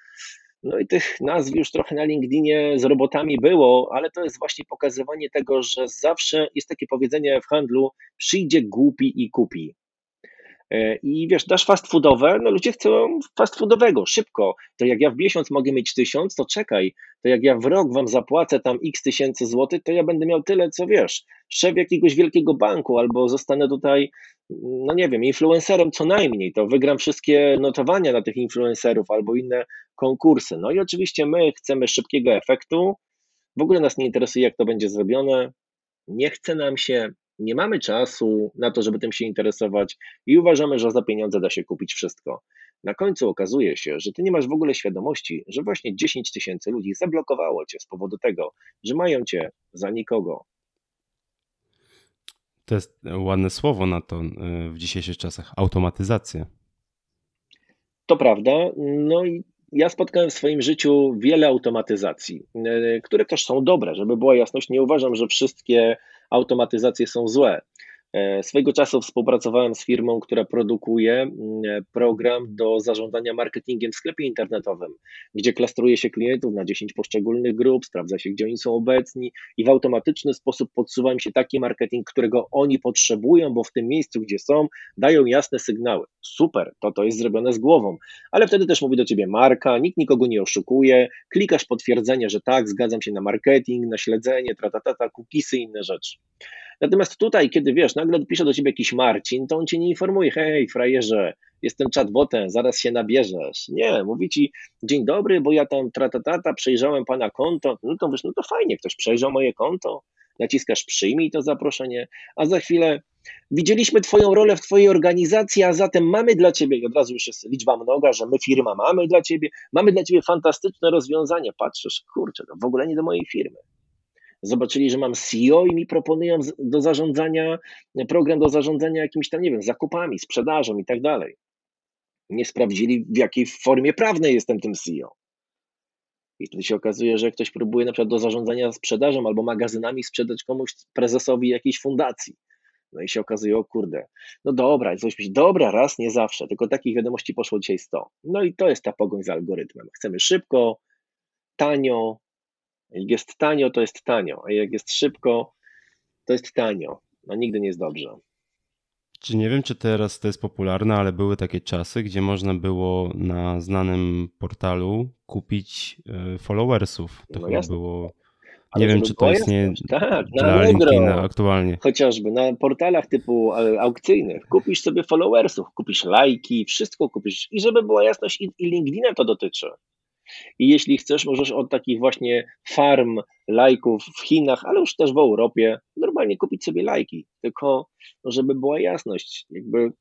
No i tych nazw już trochę na LinkedInie z robotami było, ale to jest właśnie pokazywanie tego, że zawsze jest takie powiedzenie w handlu: przyjdzie głupi i kupi. E, I wiesz, dasz fast foodowe, no ludzie chcą fast foodowego, szybko. To jak ja w miesiąc mogę mieć tysiąc, to czekaj, to jak ja w rok wam zapłacę tam x tysięcy złotych, to ja będę miał tyle, co wiesz, szef jakiegoś wielkiego banku, albo zostanę tutaj, no nie wiem, influencerem co najmniej, to wygram wszystkie notowania na tych influencerów albo inne konkursy. No i oczywiście my chcemy szybkiego efektu, w ogóle nas nie interesuje, jak to będzie zrobione, nie chce nam się, nie mamy czasu na to, żeby tym się interesować i uważamy, że za pieniądze da się kupić wszystko. Na końcu okazuje się, że ty nie masz w ogóle świadomości, że właśnie 10 tysięcy ludzi zablokowało cię z powodu tego, że mają cię za nikogo. To jest ładne słowo na to y, w dzisiejszych czasach. Automatyzacja. To prawda. No i ja spotkałem w swoim życiu wiele automatyzacji, e, które też są dobre, żeby była jasność. Nie uważam, że wszystkie automatyzacje są złe. E, Swego czasu współpracowałem z firmą, która produkuje mm, program do zarządzania marketingiem w sklepie internetowym, gdzie klastruje się klientów na 10 poszczególnych grup, sprawdza się, gdzie oni są obecni i w automatyczny sposób podsuwa im się taki marketing, którego oni potrzebują, bo w tym miejscu, gdzie są, dają jasne sygnały. Super, to to jest zrobione z głową, ale wtedy też mówi do ciebie marka, nikt nikogo nie oszukuje, klikasz potwierdzenie, że tak, zgadzam się na marketing, na śledzenie, tratatata, cookiesy i inne rzeczy. Natomiast tutaj, kiedy wiesz, nagle pisze do ciebie jakiś Marcin, to on cię nie informuje, hej, frajerze, jestem chatbotem, zaraz się nabierzesz. Nie, mówi ci, dzień dobry, bo ja tam tratatata, przejrzałem pana konto, no to wiesz, no to fajnie, ktoś przejrzał moje konto, naciskasz przyjmij to zaproszenie, a za chwilę widzieliśmy twoją rolę w twojej organizacji, a zatem mamy dla ciebie, i od razu już jest liczba mnoga, że my firma mamy dla ciebie, mamy dla ciebie fantastyczne rozwiązanie, patrzysz, kurczę, to w ogóle nie do mojej firmy zobaczyli, że mam CEO i mi proponują do zarządzania, program do zarządzania jakimiś tam, nie wiem, zakupami, sprzedażą i tak dalej. Nie sprawdzili, w jakiej formie prawnej jestem tym CEO. I wtedy się okazuje, że ktoś próbuje na przykład do zarządzania sprzedażą albo magazynami sprzedać komuś prezesowi jakiejś fundacji. No i się okazuje, o kurde, no dobra, coś myśli, dobra, raz, nie zawsze, tylko takich wiadomości poszło dzisiaj 100. No i to jest ta pogoń za algorytmem. Chcemy szybko, tanio, jak jest tanio, to jest tanio, a jak jest szybko, to jest tanio. A nigdy nie jest dobrze. Czy nie wiem, czy teraz to jest popularne, ale były takie czasy, gdzie można było na znanym portalu kupić e, followersów. To No chyba było. Ale Nie wiem, czy to istnieje jasność, tak, na dla Allegro. LinkedIna aktualnie. chociażby na portalach typu e, aukcyjnych, kupisz sobie followersów, kupisz lajki, wszystko kupisz i żeby była jasność i LinkedIna to dotyczy. I jeśli chcesz, możesz od takich właśnie farm lajków w Chinach, ale już też w Europie, normalnie kupić sobie lajki. Tylko, no żeby była jasność, jakby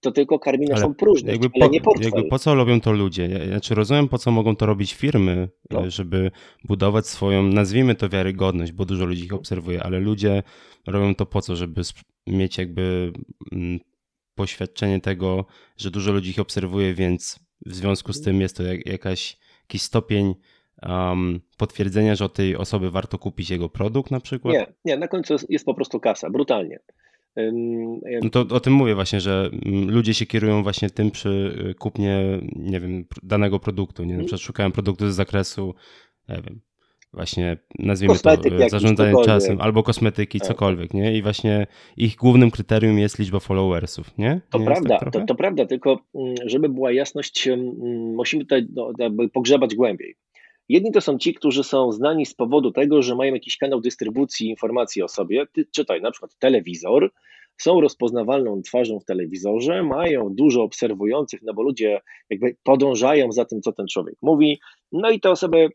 to tylko karmina Ale są próżność, Jakby ale po, nie portfel. jakby po co robią to ludzie? Ja- Znaczy rozumiem, po co mogą to robić firmy, No. żeby budować swoją, nazwijmy to wiarygodność, bo dużo ludzi ich obserwuje, ale ludzie robią to po co? Żeby mieć jakby mm, poświadczenie tego, że dużo ludzi ich obserwuje, więc w związku z tym jest to jak, jakaś, jakiś stopień um, potwierdzenia, że od tej osoby warto kupić jego produkt na przykład? Nie, nie, na końcu jest, jest po prostu kasa, brutalnie. No to o tym mówię właśnie, że mm, ludzie się kierują właśnie tym przy y, kupnie, nie wiem, danego produktu. Nie? Na Mhm. przykład szukają produktu z zakresu, nie wiem, właśnie nazwijmy Kosmetyk to zarządzanie czasem, albo kosmetyki, Tak. cokolwiek, nie? I właśnie ich głównym kryterium jest liczba followersów, nie? To nie prawda, tak to, to prawda, tylko mm, żeby była jasność, mm, musimy tutaj no, jakby pogrzebać głębiej. Jedni to są ci, którzy są znani z powodu tego, że mają jakiś kanał dystrybucji informacji o sobie, Ty, czytaj na przykład telewizor, są rozpoznawalną twarzą w telewizorze, mają dużo obserwujących, no bo ludzie jakby podążają za tym, co ten człowiek mówi, no i te osoby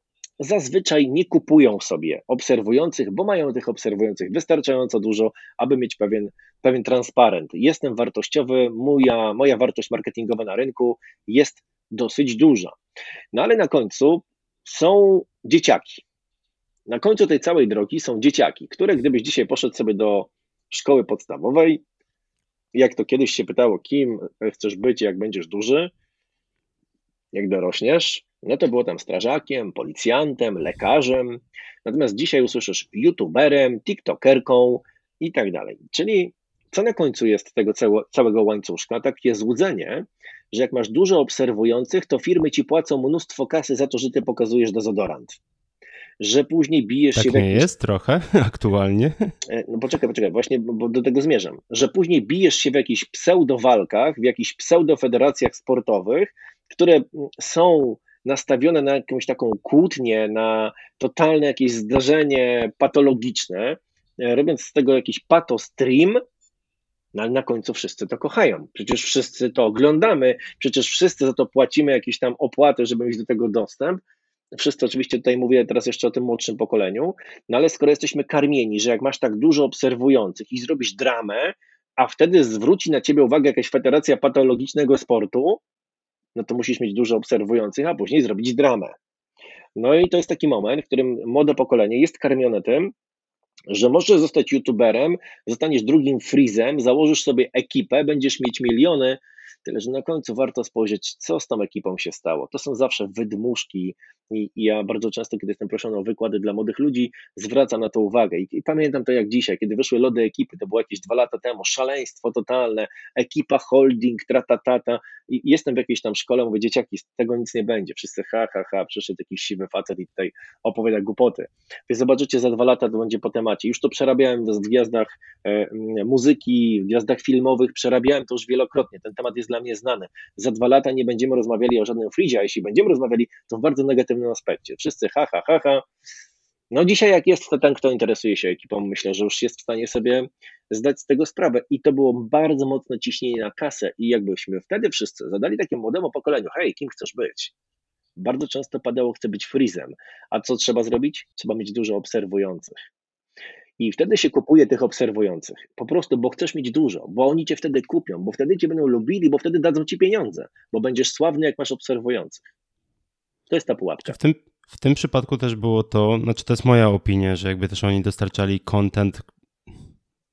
zazwyczaj nie kupują sobie obserwujących, bo mają tych obserwujących wystarczająco dużo, aby mieć pewien pewien transparent. Jestem wartościowy, moja, moja wartość marketingowa na rynku jest dosyć duża. No ale na końcu są dzieciaki. Na końcu tej całej drogi są dzieciaki, które gdybyś dzisiaj poszedł sobie do szkoły podstawowej, jak to kiedyś się pytało, kim chcesz być, jak będziesz duży, jak dorośniesz, no to było tam strażakiem, policjantem, lekarzem. Natomiast dzisiaj usłyszysz youtuberem, tiktokerką i tak dalej. Czyli co na końcu jest tego całe- całego łańcuszka? Takie złudzenie, że jak masz dużo obserwujących, to firmy ci płacą mnóstwo kasy za to, że ty pokazujesz dezodorant. Że później bijesz się Tak w nie jakiś jest trochę [laughs] aktualnie. E, No poczekaj, poczekaj, właśnie bo do tego zmierzam, że później bijesz się w jakichś pseudowalkach, w jakichś pseudofederacjach sportowych, które są nastawione na jakąś taką kłótnię, na totalne jakieś zdarzenie patologiczne, e, robiąc z tego jakiś patostream, no ale na końcu wszyscy to kochają. Przecież wszyscy to oglądamy, przecież wszyscy za to płacimy jakieś tam opłaty, żeby mieć do tego dostęp. Wszyscy oczywiście tutaj mówię teraz jeszcze o tym młodszym pokoleniu, no ale skoro jesteśmy karmieni, że jak masz tak dużo obserwujących i zrobisz dramę, a wtedy zwróci na ciebie uwagę jakaś federacja patologicznego sportu, no to musisz mieć dużo obserwujących, a później zrobić dramę. No i to jest taki moment, w którym młode pokolenie jest karmione tym, że możesz zostać youtuberem, zostaniesz drugim freezem, założysz sobie ekipę, będziesz mieć miliony, tyle że na końcu warto spojrzeć, co z tą ekipą się stało. To są zawsze wydmuszki i, ja bardzo często, kiedy jestem proszony o wykłady dla młodych ludzi, zwracam na to uwagę. I, I pamiętam to jak dzisiaj, kiedy wyszły lody ekipy, to było jakieś dwa lata temu, szaleństwo totalne, ekipa holding, tratatata i jestem w jakiejś tam szkole, mówię, dzieciaki, z tego nic nie będzie, wszyscy ha, ha, ha, przyszedł jakiś siwy facet i tutaj opowiada głupoty. Więc zobaczycie, za dwa lata to będzie po temacie. Już to przerabiałem w gwiazdach e, muzyki, w gwiazdach filmowych, przerabiałem to już wielokrotnie. Ten temat jest dla mnie znany. Za dwa lata nie będziemy rozmawiali o żadnym freezie, a jeśli będziemy rozmawiali, to w bardzo negatywnym aspekcie. Wszyscy ha, ha, ha, ha. No dzisiaj jak jest, to ten, kto interesuje się ekipą, myślę, że już jest w stanie sobie zdać z tego sprawę. I to było bardzo mocne ciśnienie na kasę i jakbyśmy wtedy wszyscy zadali takiemu młodemu pokoleniu, hej, kim chcesz być? Bardzo często padało, chcę być freezem. A co trzeba zrobić? Trzeba mieć dużo obserwujących. I wtedy się kupuje tych obserwujących. Po prostu, bo chcesz mieć dużo, bo oni cię wtedy kupią, bo wtedy cię będą lubili, bo wtedy dadzą ci pieniądze, bo będziesz sławny, jak masz obserwujących. To jest ta pułapka. W tym, w tym przypadku też było to, znaczy to jest moja opinia, że jakby też oni dostarczali content,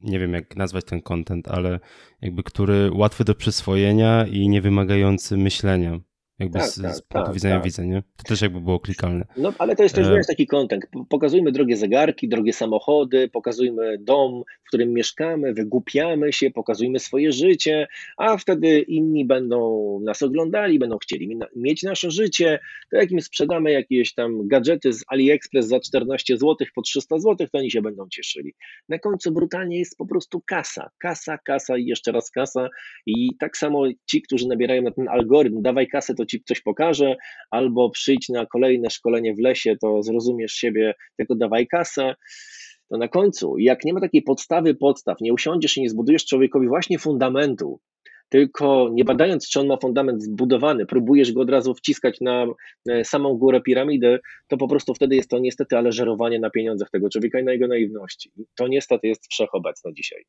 nie wiem jak nazwać ten content, ale jakby który łatwy do przyswojenia i nie wymagający myślenia. Jakby Tak, z, tak, z punktu tak, widzenia tak. widza, nie? To też jakby było klikalne. No, ale to jest też E, taki content. P- Pokazujmy drogie zegarki, drogie samochody, pokazujmy dom, w którym mieszkamy, wygłupiamy się, pokazujmy swoje życie, a wtedy inni będą nas oglądali, będą chcieli mi- mieć nasze życie. To jak im sprzedamy jakieś tam gadżety z AliExpress za 14 zł po 300 zł, to oni się będą cieszyli. Na końcu brutalnie jest po prostu kasa, kasa, kasa i jeszcze raz kasa. I tak samo ci, którzy nabierają na ten algorytm, dawaj kasę, to ci coś pokaże, albo przyjdź na kolejne szkolenie w lesie, to zrozumiesz siebie, tylko dawaj kasę. To na końcu, jak nie ma takiej podstawy podstaw, nie usiądziesz i nie zbudujesz człowiekowi właśnie fundamentu, tylko nie badając, czy on ma fundament zbudowany, próbujesz go od razu wciskać na e, samą górę piramidy, to po prostu wtedy jest to niestety ale żerowanie na pieniądzach tego człowieka i na jego naiwności. To niestety jest wszechobecne dzisiaj.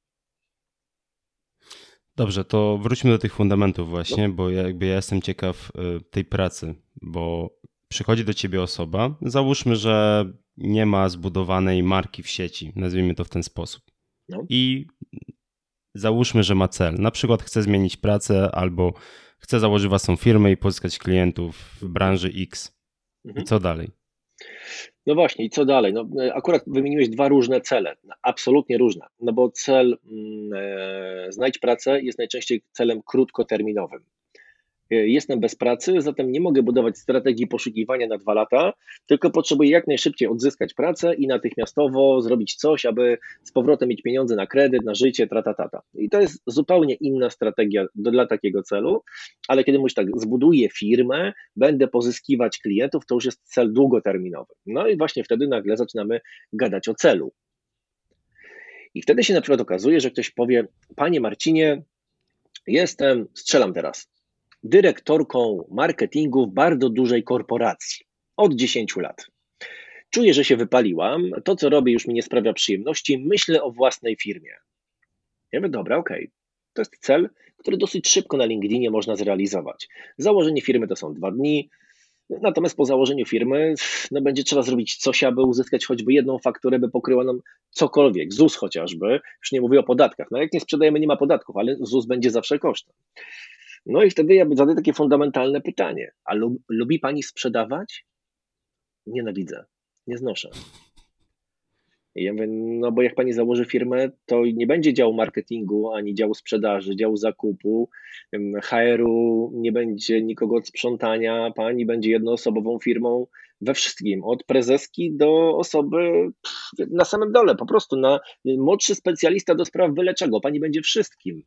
Dobrze, to wróćmy do tych fundamentów właśnie, bo ja, jakby ja jestem ciekaw y, tej pracy, bo przychodzi do ciebie osoba, załóżmy, że nie ma zbudowanej marki w sieci, nazwijmy to w ten sposób. No. I załóżmy, że ma cel, na przykład chce zmienić pracę albo chce założyć własną firmę i pozyskać klientów w branży X. I Mhm. co dalej? No właśnie, i co dalej? No, e, akurat wymieniłeś dwa różne cele, absolutnie różne, no bo cel mm, e, znajdź pracę jest najczęściej celem krótkoterminowym. E, Jestem bez pracy, zatem nie mogę budować strategii poszukiwania na dwa lata, tylko potrzebuję jak najszybciej odzyskać pracę i natychmiastowo zrobić coś, aby z powrotem mieć pieniądze na kredyt, na życie, tratatata. I to jest zupełnie inna strategia dla takiego celu, ale kiedy mówisz tak, zbuduję firmę, będę pozyskiwać klientów, to już jest cel długoterminowy. No i właśnie wtedy nagle zaczynamy gadać o celu. I wtedy się na przykład okazuje, że ktoś powie: Panie Marcinie, jestem, strzelam teraz, dyrektorką marketingu w bardzo dużej korporacji od 10 lat. Czuję, że się wypaliłam, to co robię już mi nie sprawia przyjemności, myślę o własnej firmie. Ja mówię, dobra, okej. To jest cel, który dosyć szybko na LinkedInie można zrealizować. Założenie firmy to są dwa dni, natomiast po założeniu firmy no, będzie trzeba zrobić coś, aby uzyskać choćby jedną fakturę, by pokryła nam cokolwiek, ZUS chociażby, już nie mówię o podatkach. No jak nie sprzedajemy, nie ma podatków, ale ZUS będzie zawsze kosztem. No i wtedy ja zadaję takie fundamentalne pytanie, a lub, lubi Pani sprzedawać? Nienawidzę, nie znoszę. I ja mówię, no bo jak pani założy firmę, to nie będzie działu marketingu, ani działu sprzedaży, działu zakupu, HR-u, nie będzie nikogo od sprzątania, pani będzie jednoosobową firmą we wszystkim, od prezeski do osoby na samym dole, po prostu na młodszy specjalista do spraw wyleczego, pani będzie wszystkim.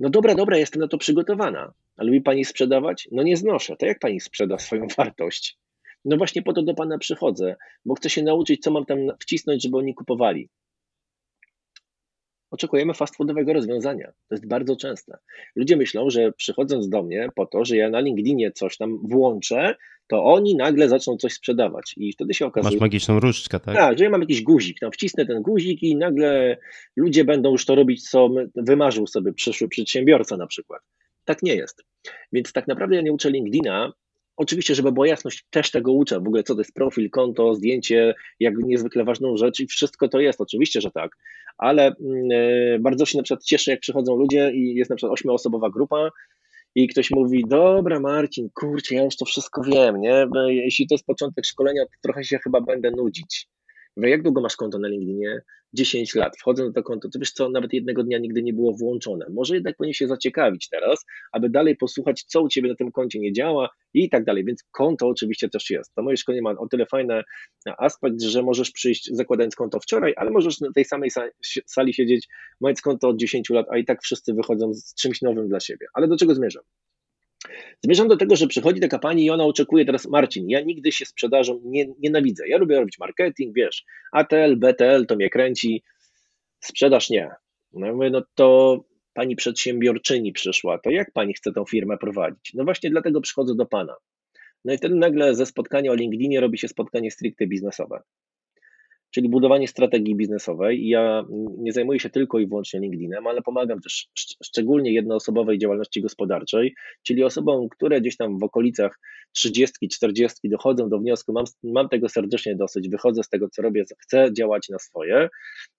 No dobra, dobra, jestem na to przygotowana. A lubi pani sprzedawać? No nie znoszę. To jak pani sprzeda swoją [laughs] wartość? No właśnie po to do pana przychodzę, bo chcę się nauczyć, co mam tam wcisnąć, żeby oni kupowali. Oczekujemy fast foodowego rozwiązania. To jest bardzo częste. Ludzie myślą, że przychodząc do mnie po to, że ja na LinkedInie coś tam włączę, to oni nagle zaczną coś sprzedawać. I wtedy się okazuje, Masz magiczną różdżkę, tak? tak, że ja mam jakiś guzik, tam wcisnę ten guzik i nagle ludzie będą już to robić, co wymarzył sobie przyszły przedsiębiorca na przykład. Tak nie jest. Więc tak naprawdę ja nie uczę LinkedIna. Oczywiście, żeby była jasność, też tego uczę. W ogóle co to jest profil, konto, zdjęcie, jak niezwykle ważną rzecz i wszystko to jest, oczywiście, że tak. Ale e, bardzo się na przykład cieszę, jak przychodzą ludzie i jest na przykład ośmioosobowa grupa i ktoś mówi, dobra Marcin, kurczę, ja już to wszystko wiem, nie? Jeśli to jest początek szkolenia, to trochę się chyba będę nudzić. Mówię, jak długo masz konto na LinkedInie? 10 lat. Wchodzę na to konto, to wiesz co, nawet jednego dnia nigdy nie było włączone. Może jednak powinien się zaciekawić teraz, aby dalej posłuchać, co u Ciebie na tym koncie nie działa i tak dalej. Więc konto oczywiście też jest. To moje szkolenie ma o tyle fajny aspekt, że możesz przyjść zakładając konto wczoraj, ale możesz na tej samej sa- sali siedzieć, mając konto od 10 lat, a i tak wszyscy wychodzą z czymś nowym dla siebie. Ale do czego zmierzam? Zmierzam do tego, że przychodzi taka pani i ona oczekuje teraz, Marcin, ja nigdy się sprzedażą nie, nienawidzę. Ja lubię robić marketing, wiesz, ATL, BTL to mnie kręci, sprzedaż nie. No ja mówię, no to pani przedsiębiorczyni przyszła, to jak pani chce tą firmę prowadzić? No właśnie dlatego przychodzę do pana. No i wtedy nagle ze spotkania o LinkedInie robi się spotkanie stricte biznesowe. Czyli budowanie strategii biznesowej. Ja nie zajmuję się tylko i wyłącznie LinkedInem, ale pomagam też szczególnie jednoosobowej działalności gospodarczej, czyli osobom, które gdzieś tam w okolicach 30, 40 dochodzą do wniosku, mam, mam tego serdecznie dosyć, wychodzę z tego, co robię, chcę działać na swoje,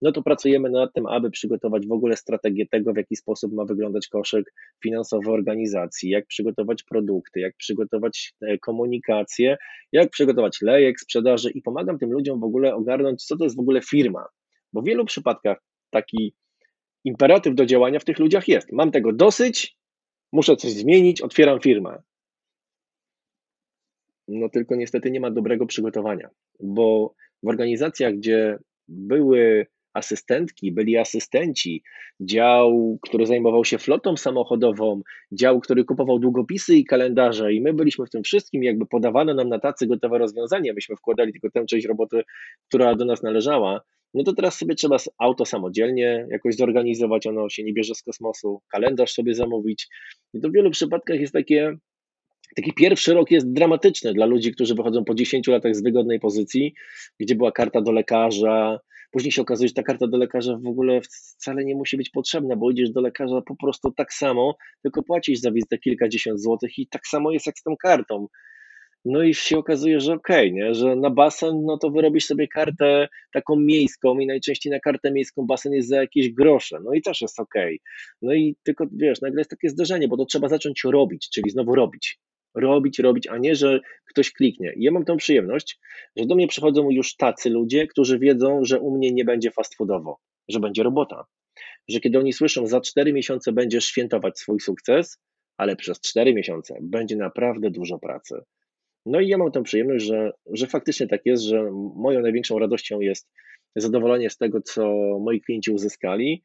no to pracujemy nad tym, aby przygotować w ogóle strategię tego, w jaki sposób ma wyglądać koszyk finansowy organizacji, jak przygotować produkty, jak przygotować e, komunikację, jak przygotować lejek sprzedaży i pomagam tym ludziom w ogóle ogarnąć, co to jest w ogóle firma, bo w wielu przypadkach taki imperatyw do działania w tych ludziach jest. Mam tego dosyć, muszę coś zmienić, otwieram firmę. No tylko niestety nie ma dobrego przygotowania, bo w organizacjach, gdzie były asystentki, byli asystenci, dział, który zajmował się flotą samochodową, dział, który kupował długopisy i kalendarze. I my byliśmy w tym wszystkim, jakby podawano nam na tacy gotowe rozwiązania, myśmy wkładali tylko tę część roboty, która do nas należała, no to teraz sobie trzeba auto samodzielnie jakoś zorganizować, ono się nie bierze z kosmosu, kalendarz sobie zamówić. I to w wielu przypadkach jest takie Taki pierwszy rok jest dramatyczny dla ludzi, którzy wychodzą po 10 latach z wygodnej pozycji, gdzie była karta do lekarza. Później się okazuje, że ta karta do lekarza w ogóle wcale nie musi być potrzebna, bo idziesz do lekarza po prostu tak samo, tylko płacisz za wizytę kilkadziesiąt złotych i tak samo jest jak z tą kartą. No i się okazuje, że okej, okay, nie? że na basen, no to wyrobisz sobie kartę taką miejską i najczęściej na kartę miejską basen jest za jakieś grosze, no i też jest okej. Okay. No i tylko, wiesz, nagle jest takie zdarzenie, bo to trzeba zacząć robić, czyli znowu robić robić, robić, a nie, że ktoś kliknie. I ja mam tą przyjemność, że do mnie przychodzą już tacy ludzie, którzy wiedzą, że u mnie nie będzie fast foodowo, że będzie robota. Że kiedy oni słyszą, za 4 miesiące będziesz świętować swój sukces, ale przez 4 miesiące będzie naprawdę dużo pracy. No i ja mam tę przyjemność, że, że faktycznie tak jest, że moją największą radością jest zadowolenie z tego, co moi klienci uzyskali,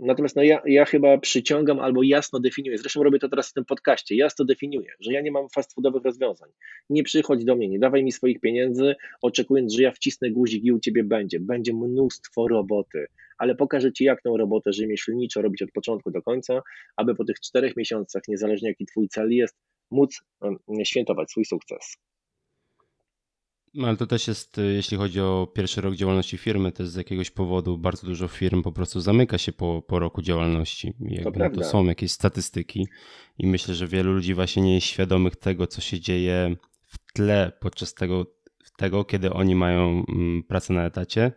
Natomiast no ja, ja chyba przyciągam albo jasno definiuję, zresztą robię to teraz w tym podcaście, jasno definiuję, że ja nie mam fast foodowych rozwiązań. Nie przychodź do mnie, nie dawaj mi swoich pieniędzy, oczekując, że ja wcisnę guzik i u ciebie będzie. Będzie mnóstwo roboty, ale pokażę ci, jak tą robotę rzemieślniczo robić od początku do końca, aby po tych czterech miesiącach, niezależnie jaki twój cel jest, móc świętować swój sukces. No, ale to też jest, y, jeśli chodzi o pierwszy rok działalności firmy, to z jakiegoś powodu bardzo dużo firm po prostu zamyka się po, po roku działalności. Jakby to, to są jakieś statystyki i myślę, że wielu ludzi właśnie nie jest świadomych tego, co się dzieje w tle podczas tego, tego kiedy oni mają mm, pracę na etacie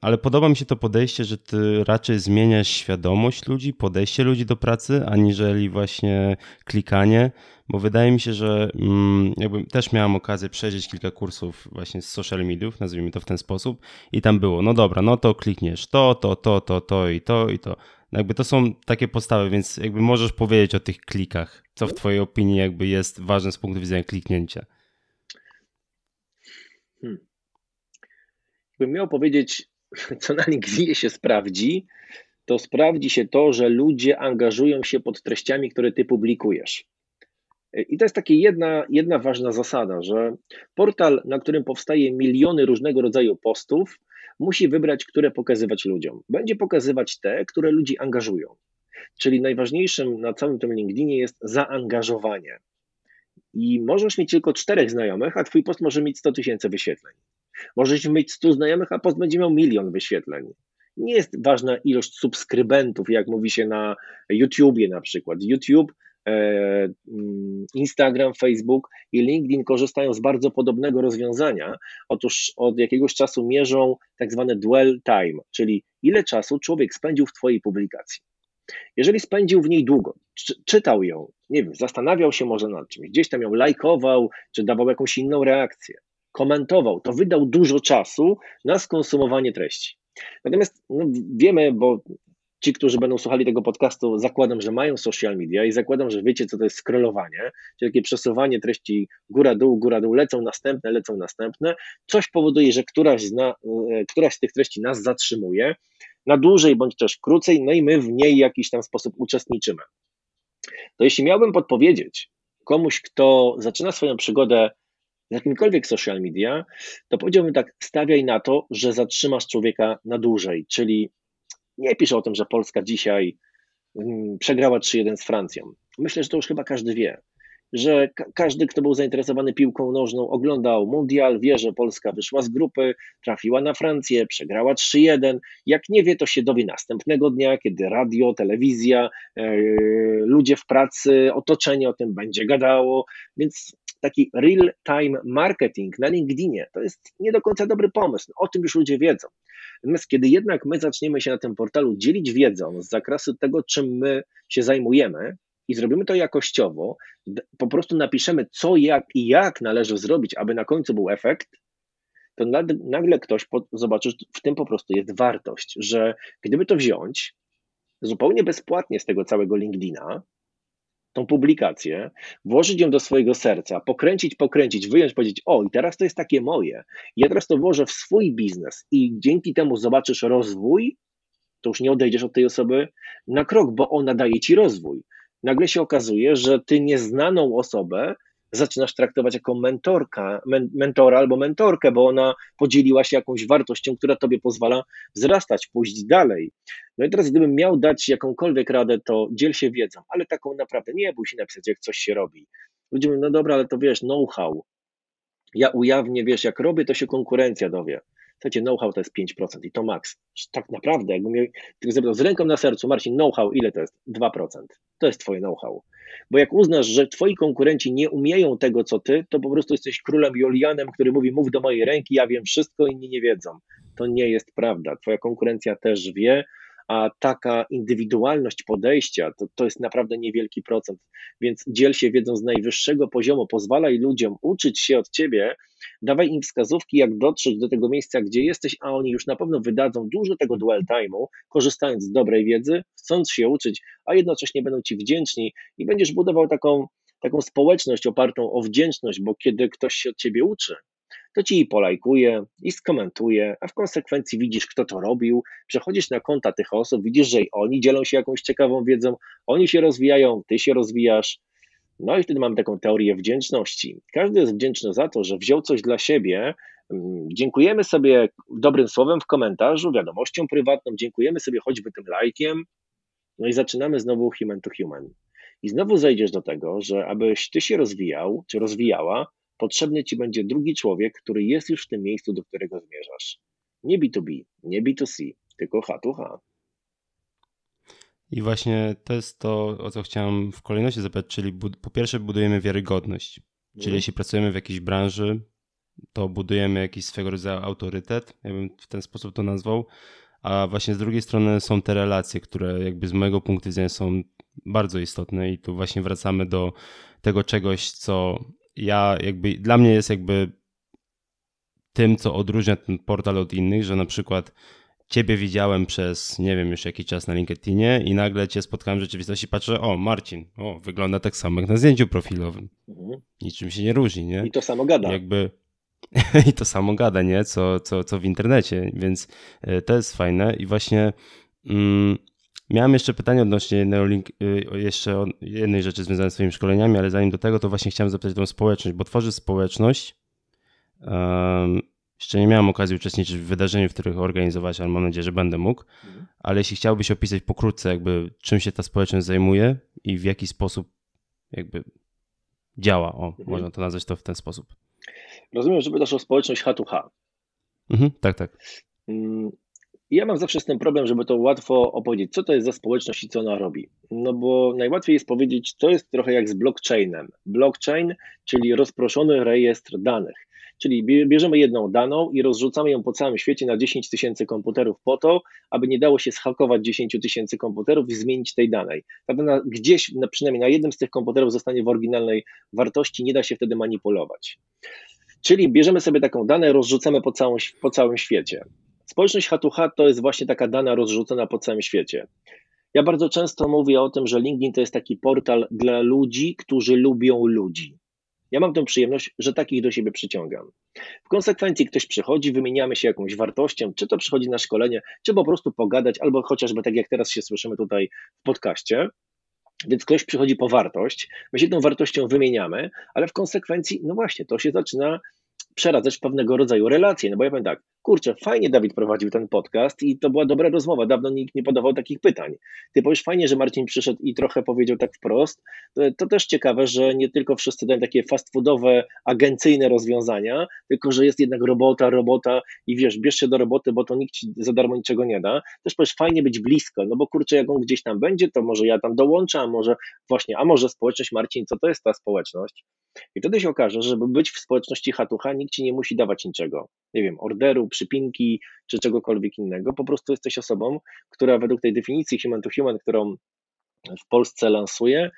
ale podoba mi się to podejście, że ty raczej zmieniasz świadomość ludzi, podejście ludzi do pracy, aniżeli właśnie klikanie, bo wydaje mi się, że mm, jakby też miałem okazję przejrzeć kilka kursów właśnie z social mediów, nazwijmy to w ten sposób, i tam było, no dobra, no to klikniesz to, to, to, to, to i to i to. Jakby to są takie podstawy, więc jakby możesz powiedzieć o tych klikach, co w twojej opinii jakby jest ważne z punktu widzenia kliknięcia. Bym miał powiedzieć, [laughs] co na LinkedInie się sprawdzi, to sprawdzi się to, że ludzie angażują się pod treściami, które ty publikujesz. I to jest taka jedna, jedna ważna zasada, że portal, na którym powstaje miliony różnego rodzaju postów, musi wybrać, które pokazywać ludziom. Będzie pokazywać te, które ludzi angażują. Czyli najważniejszym na całym tym LinkedInie jest zaangażowanie. I możesz mieć tylko czterech znajomych, a twój post może mieć 100 tysięcy wyświetleń. Możesz mieć 100 znajomych, a post będzie miał milion wyświetleń. Nie jest ważna ilość subskrybentów, jak mówi się na YouTubie na przykład. YouTube, e, mm, Instagram, Facebook i LinkedIn korzystają z bardzo podobnego rozwiązania. Otóż od jakiegoś czasu mierzą tak zwane dwell time, czyli ile czasu człowiek spędził w Twojej publikacji. Jeżeli spędził w niej długo, czytał ją, nie wiem, zastanawiał się może nad czymś, gdzieś tam ją lajkował, czy dawał jakąś inną reakcję, komentował, to wydał dużo czasu na skonsumowanie treści. Natomiast no, wiemy, bo ci, którzy będą słuchali tego podcastu, zakładam, że mają social media i zakładam, że wiecie, co to jest scrollowanie, czyli takie przesuwanie treści góra-dół, góra-dół, lecą następne, lecą następne. Coś powoduje, że któraś, zna, e, któraś z tych treści nas zatrzymuje na dłużej bądź też krócej, no i my w niej w jakiś tam sposób uczestniczymy. To jeśli miałbym podpowiedzieć komuś, kto zaczyna swoją przygodę jakimkolwiek social media, to powiedziałbym tak, stawiaj na to, że zatrzymasz człowieka na dłużej, czyli nie pisz o tym, że Polska dzisiaj mm, przegrała 3-1 z Francją. Myślę, że to już chyba każdy wie. że ka każdy, kto był zainteresowany piłką nożną, oglądał mundial, wie, że Polska wyszła z grupy, trafiła na Francję, przegrała 3-1. Jak nie wie, to się dowie następnego dnia, kiedy radio, telewizja, yy, ludzie w pracy, otoczenie o tym będzie gadało. Więc taki real-time marketing na LinkedInie to jest nie do końca dobry pomysł. O tym już ludzie wiedzą. Natomiast kiedy jednak my zaczniemy się na tym portalu dzielić wiedzą z zakresu tego, czym my się zajmujemy, i zrobimy to jakościowo, po prostu napiszemy, co, jak i jak należy zrobić, aby na końcu był efekt, to nagle ktoś zobaczy, że w tym po prostu jest wartość, że gdyby to wziąć zupełnie bezpłatnie z tego całego LinkedIna, tą publikację, włożyć ją do swojego serca, pokręcić, pokręcić, wyjąć, powiedzieć: O, i teraz to jest takie moje. Ja teraz to włożę w swój biznes i dzięki temu zobaczysz rozwój, to już nie odejdziesz od tej osoby na krok, bo ona daje ci rozwój nagle się okazuje, że ty nieznaną osobę zaczynasz traktować jako mentorka, men, mentora albo mentorkę, bo ona podzieliła się jakąś wartością, która tobie pozwala wzrastać, pójść dalej. No i teraz, gdybym miał dać jakąkolwiek radę, to dziel się wiedzą, ale taką naprawdę nie bój się napisać, jak coś się robi. Ludzie mówią, no dobra, ale to wiesz, know-how. Ja ujawnię, wiesz, jak robię, to się konkurencja dowie. Słuchajcie, know-how to jest 5% i to maks. Tak naprawdę, jakbym miał, zapytał z ręką na sercu, Marcin, know-how ile to jest? 2%. To jest twoje know-how. Bo jak uznasz, że twoi konkurenci nie umieją tego, co ty, to po prostu jesteś królem Julianem, który mówi, mów do mojej ręki, ja wiem wszystko, inni nie wiedzą. To nie jest prawda. Twoja konkurencja też wie, a taka indywidualność podejścia to, to jest naprawdę niewielki procent. Więc dziel się wiedzą z najwyższego poziomu, pozwalaj ludziom uczyć się od ciebie, dawaj im wskazówki, jak dotrzeć do tego miejsca, gdzie jesteś, a oni już na pewno wydadzą dużo tego dwell time'u, korzystając z dobrej wiedzy, chcąc się uczyć, a jednocześnie będą ci wdzięczni i będziesz budował taką, taką społeczność opartą o wdzięczność, bo kiedy ktoś się od ciebie uczy, to ci i polajkuje, i skomentuje, a w konsekwencji widzisz, kto to robił, przechodzisz na konta tych osób, widzisz, że oni dzielą się jakąś ciekawą wiedzą, oni się rozwijają, ty się rozwijasz. No i wtedy mamy taką teorię wdzięczności. Każdy jest wdzięczny za to, że wziął coś dla siebie. Mm, dziękujemy sobie dobrym słowem w komentarzu, wiadomością prywatną, dziękujemy sobie choćby tym lajkiem. No i zaczynamy znowu human to human. I znowu zejdziesz do tego, że abyś ty się rozwijał, czy rozwijała, potrzebny ci będzie drugi człowiek, który jest już w tym miejscu, do którego zmierzasz. Nie B2B, nie B2C, tylko H2H. I właśnie to jest to, o co chciałem w kolejności zapytać, czyli po pierwsze budujemy wiarygodność. Czyli mm. jeśli pracujemy w jakiejś branży, to budujemy jakiś swego rodzaju autorytet, ja bym w ten sposób to nazwał, a właśnie z drugiej strony są te relacje, które jakby z mojego punktu widzenia są bardzo istotne i tu właśnie wracamy do tego czegoś, co ja jakby, dla mnie jest jakby tym, co odróżnia ten portal od innych, że na przykład ciebie widziałem przez, nie wiem, już jakiś czas na LinkedInie i nagle cię spotkałem w rzeczywistości i patrzę, o Marcin, o, wygląda tak samo jak na zdjęciu profilowym. Mhm. Niczym się nie różni, nie? I to samo gada. Jakby [laughs] i to samo gada, nie? Co, co, co w internecie, więc e, to jest fajne i właśnie mm, Miałem jeszcze pytanie odnośnie Neolink, y, jeszcze jednej rzeczy związanej z swoimi szkoleniami, ale zanim do tego, to właśnie chciałem zapytać o tą społeczność, bo tworzy społeczność. Um, jeszcze nie miałem okazji uczestniczyć w wydarzeniu, w których organizować, ale mam nadzieję, że będę mógł. Mhm. Ale jeśli chciałbyś opisać pokrótce, jakby czym się ta społeczność zajmuje i w jaki sposób jakby działa, o, mhm. można to nazwać to w ten sposób. Rozumiem, że pytasz o społeczność H2H. Mhm, tak, tak. I ja mam zawsze z tym problem, żeby to łatwo opowiedzieć, co to jest za społeczność i co ona robi. No bo najłatwiej jest powiedzieć, to jest trochę jak z blockchainem. Blockchain, czyli rozproszony rejestr danych. Czyli bierzemy jedną daną i rozrzucamy ją po całym świecie na 10 tysięcy komputerów po to, aby nie dało się schakować 10 tysięcy komputerów i zmienić tej danej. Ta dana gdzieś, przynajmniej na jednym z tych komputerów zostanie w oryginalnej wartości, nie da się wtedy manipulować. Czyli bierzemy sobie taką danę, rozrzucamy po, po całym świecie. Społeczność H2H to jest właśnie taka dana rozrzucona po całym świecie. Ja bardzo często mówię o tym, że LinkedIn to jest taki portal dla ludzi, którzy lubią ludzi. Ja mam tę przyjemność, że takich do siebie przyciągam. W konsekwencji ktoś przychodzi, wymieniamy się jakąś wartością, czy to przychodzi na szkolenie, czy po prostu pogadać, albo chociażby tak jak teraz się słyszymy tutaj w podcaście. Więc ktoś przychodzi po wartość, my się tą wartością wymieniamy, ale w konsekwencji, no właśnie, to się zaczyna przeradzać pewnego rodzaju relacje. No bo ja powiem tak, kurczę, fajnie Dawid prowadził ten podcast i to była dobra rozmowa, dawno nikt nie podawał takich pytań. Ty powiesz, fajnie, że Marcin przyszedł i trochę powiedział tak wprost, to, to też ciekawe, że nie tylko wszyscy dają takie fast foodowe, agencyjne rozwiązania, tylko że jest jednak robota, robota i wiesz, bierz się do roboty, bo to nikt ci za darmo niczego nie da. Też powiesz, fajnie być blisko, no bo kurczę, jak on gdzieś tam będzie, to może ja tam dołączę, a może właśnie, a może społeczność Marcin, co to jest ta społeczność? I wtedy się okaże, że żeby być w społeczności hatucha, nikt ci nie musi dawać niczego. Nie wiem, orderu, przypinki czy czegokolwiek innego. Po prostu jesteś osobą, która według tej definicji human to human, którą w Polsce lansuje,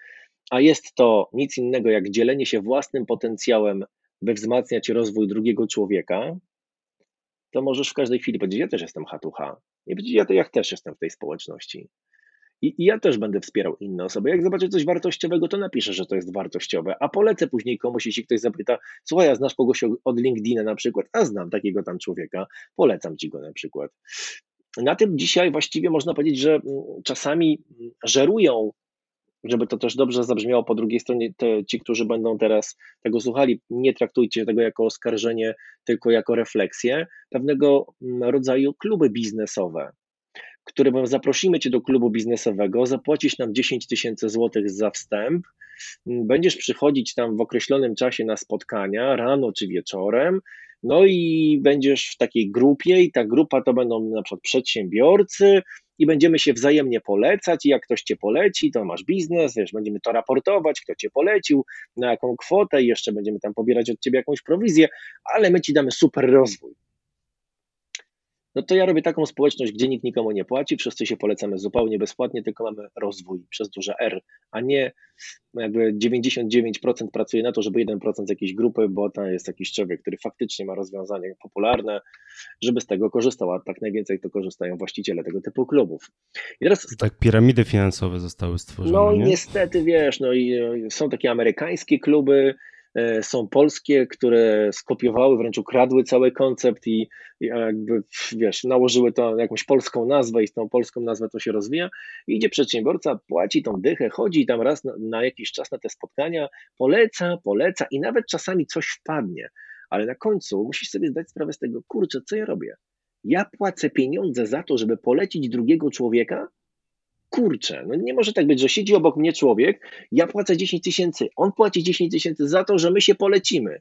a jest to nic innego jak dzielenie się własnym potencjałem, by wzmacniać rozwój drugiego człowieka, to możesz w każdej chwili powiedzieć, ja też jestem hatucha. I powiedzieć, ja, ja też jestem w tej społeczności. I, I, ja też będę wspierał inne osoby. Jak zobaczę coś wartościowego, to napiszę, że to jest wartościowe, a polecę później komuś, jeśli ktoś zapyta, słuchaj, a znasz kogoś od LinkedIna na przykład, a znam takiego tam człowieka, polecam ci go na przykład. Na tym dzisiaj właściwie można powiedzieć, że mm, czasami żerują, żeby to też dobrze zabrzmiało po drugiej stronie, te, ci, którzy będą teraz tego słuchali, nie traktujcie tego jako oskarżenie, tylko jako refleksję, pewnego mm, rodzaju kluby biznesowe którym zaprosimy Cię do klubu biznesowego, zapłacisz nam 10 tysięcy złotych za wstęp, będziesz przychodzić tam w określonym czasie na spotkania, rano czy wieczorem, no i będziesz w takiej grupie i ta grupa to będą na przykład przedsiębiorcy i będziemy się wzajemnie polecać i jak ktoś Cię poleci, to masz biznes, wiesz, będziemy to raportować, kto Cię polecił, na jaką kwotę i jeszcze będziemy tam pobierać od Ciebie jakąś prowizję, ale my Ci damy super rozwój no to ja robię taką społeczność, gdzie nikt nikomu nie płaci, wszyscy się polecamy zupełnie bezpłatnie, tylko mamy rozwój przez duże R, a nie jakby 99% pracuje na to, żeby 1% z jakiejś grupy, bo tam jest jakiś człowiek, który faktycznie ma rozwiązanie popularne, żeby z tego korzystał, a tak najwięcej to korzystają właściciele tego typu klubów. I teraz... Tak piramidy finansowe zostały stworzone, No nie? niestety, wiesz, no i są takie amerykańskie kluby, są polskie, które skopiowały, wręcz ukradły cały koncept i jakby, wiesz, nałożyły to jakąś polską nazwę i z tą polską nazwą to się rozwija. Idzie przedsiębiorca, płaci tą dychę, chodzi tam raz na, na jakiś czas na te spotkania, poleca, poleca i nawet czasami coś wpadnie, ale na końcu musisz sobie zdać sprawę z tego, kurczę, co ja robię? Ja płacę pieniądze za to, żeby polecić drugiego człowieka, kurczę, no nie może tak być, że siedzi obok mnie człowiek, ja płacę 10 tysięcy, on płaci 10 tysięcy za to, że my się polecimy.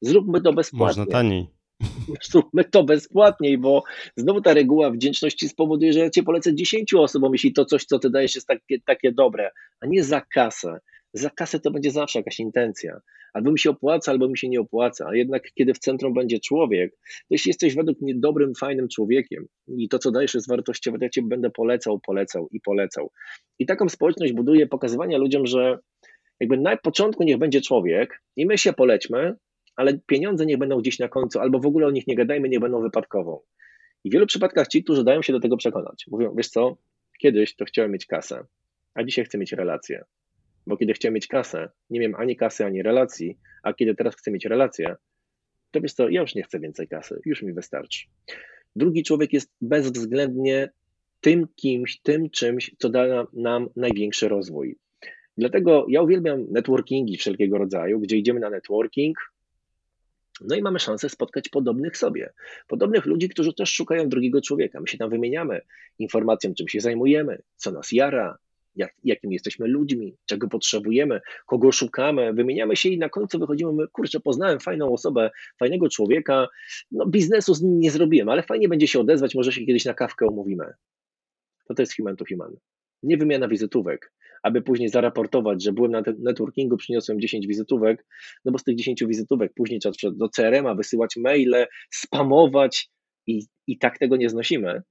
Zróbmy to bezpłatnie. Można taniej. [laughs] Zróbmy to bezpłatniej, bo znowu ta reguła wdzięczności spowoduje, że ja cię polecę 10 osobom, jeśli to coś, co ty dajesz, jest takie, takie dobre, a nie za kasę. Za kasę to będzie zawsze jakaś intencja. Albo mi się opłaca, albo mi się nie opłaca. A jednak, kiedy w centrum będzie człowiek, to jeśli jesteś według mnie dobrym, fajnym człowiekiem i to, co dajesz, jest wartościowe, to ja cię będę polecał, polecał i polecał. I taką społeczność buduje pokazywania ludziom, że jakby na początku niech będzie człowiek i my się polećmy, ale pieniądze niech będą gdzieś na końcu, albo w ogóle o nich nie gadajmy, nie będą wypadkową. I w wielu przypadkach ci, którzy dają się do tego przekonać, mówią, wiesz co, kiedyś to chciałem mieć kasę, a dzisiaj chcę mieć relacje bo kiedy chciałem mieć kasę, nie miałem ani kasy, ani relacji, a kiedy teraz chcę mieć relację, to wiesz co, ja już nie chcę więcej kasy, już mi wystarczy. Drugi człowiek jest bezwzględnie tym kimś, tym czymś, co da nam największy rozwój. Dlatego ja uwielbiam networkingi wszelkiego rodzaju, gdzie idziemy na networking, no i mamy szansę spotkać podobnych sobie, podobnych ludzi, którzy też szukają drugiego człowieka. My się tam wymieniamy informacją, czym się zajmujemy, co nas jara, jak, jakimi jesteśmy ludźmi, czego potrzebujemy, kogo szukamy, wymieniamy się i na końcu wychodzimy, my, kurczę, poznałem fajną osobę, fajnego człowieka, no biznesu z nim nie zrobiłem, ale fajnie będzie się odezwać, może się kiedyś na kawkę umówimy. To to jest human to human. Nie wymiana wizytówek, aby później zaraportować, że byłem na networkingu, przyniosłem 10 wizytówek, no bo z tych 10 wizytówek później trzeba do CRM-a wysyłać maile, spamować i, i tak tego nie znosimy.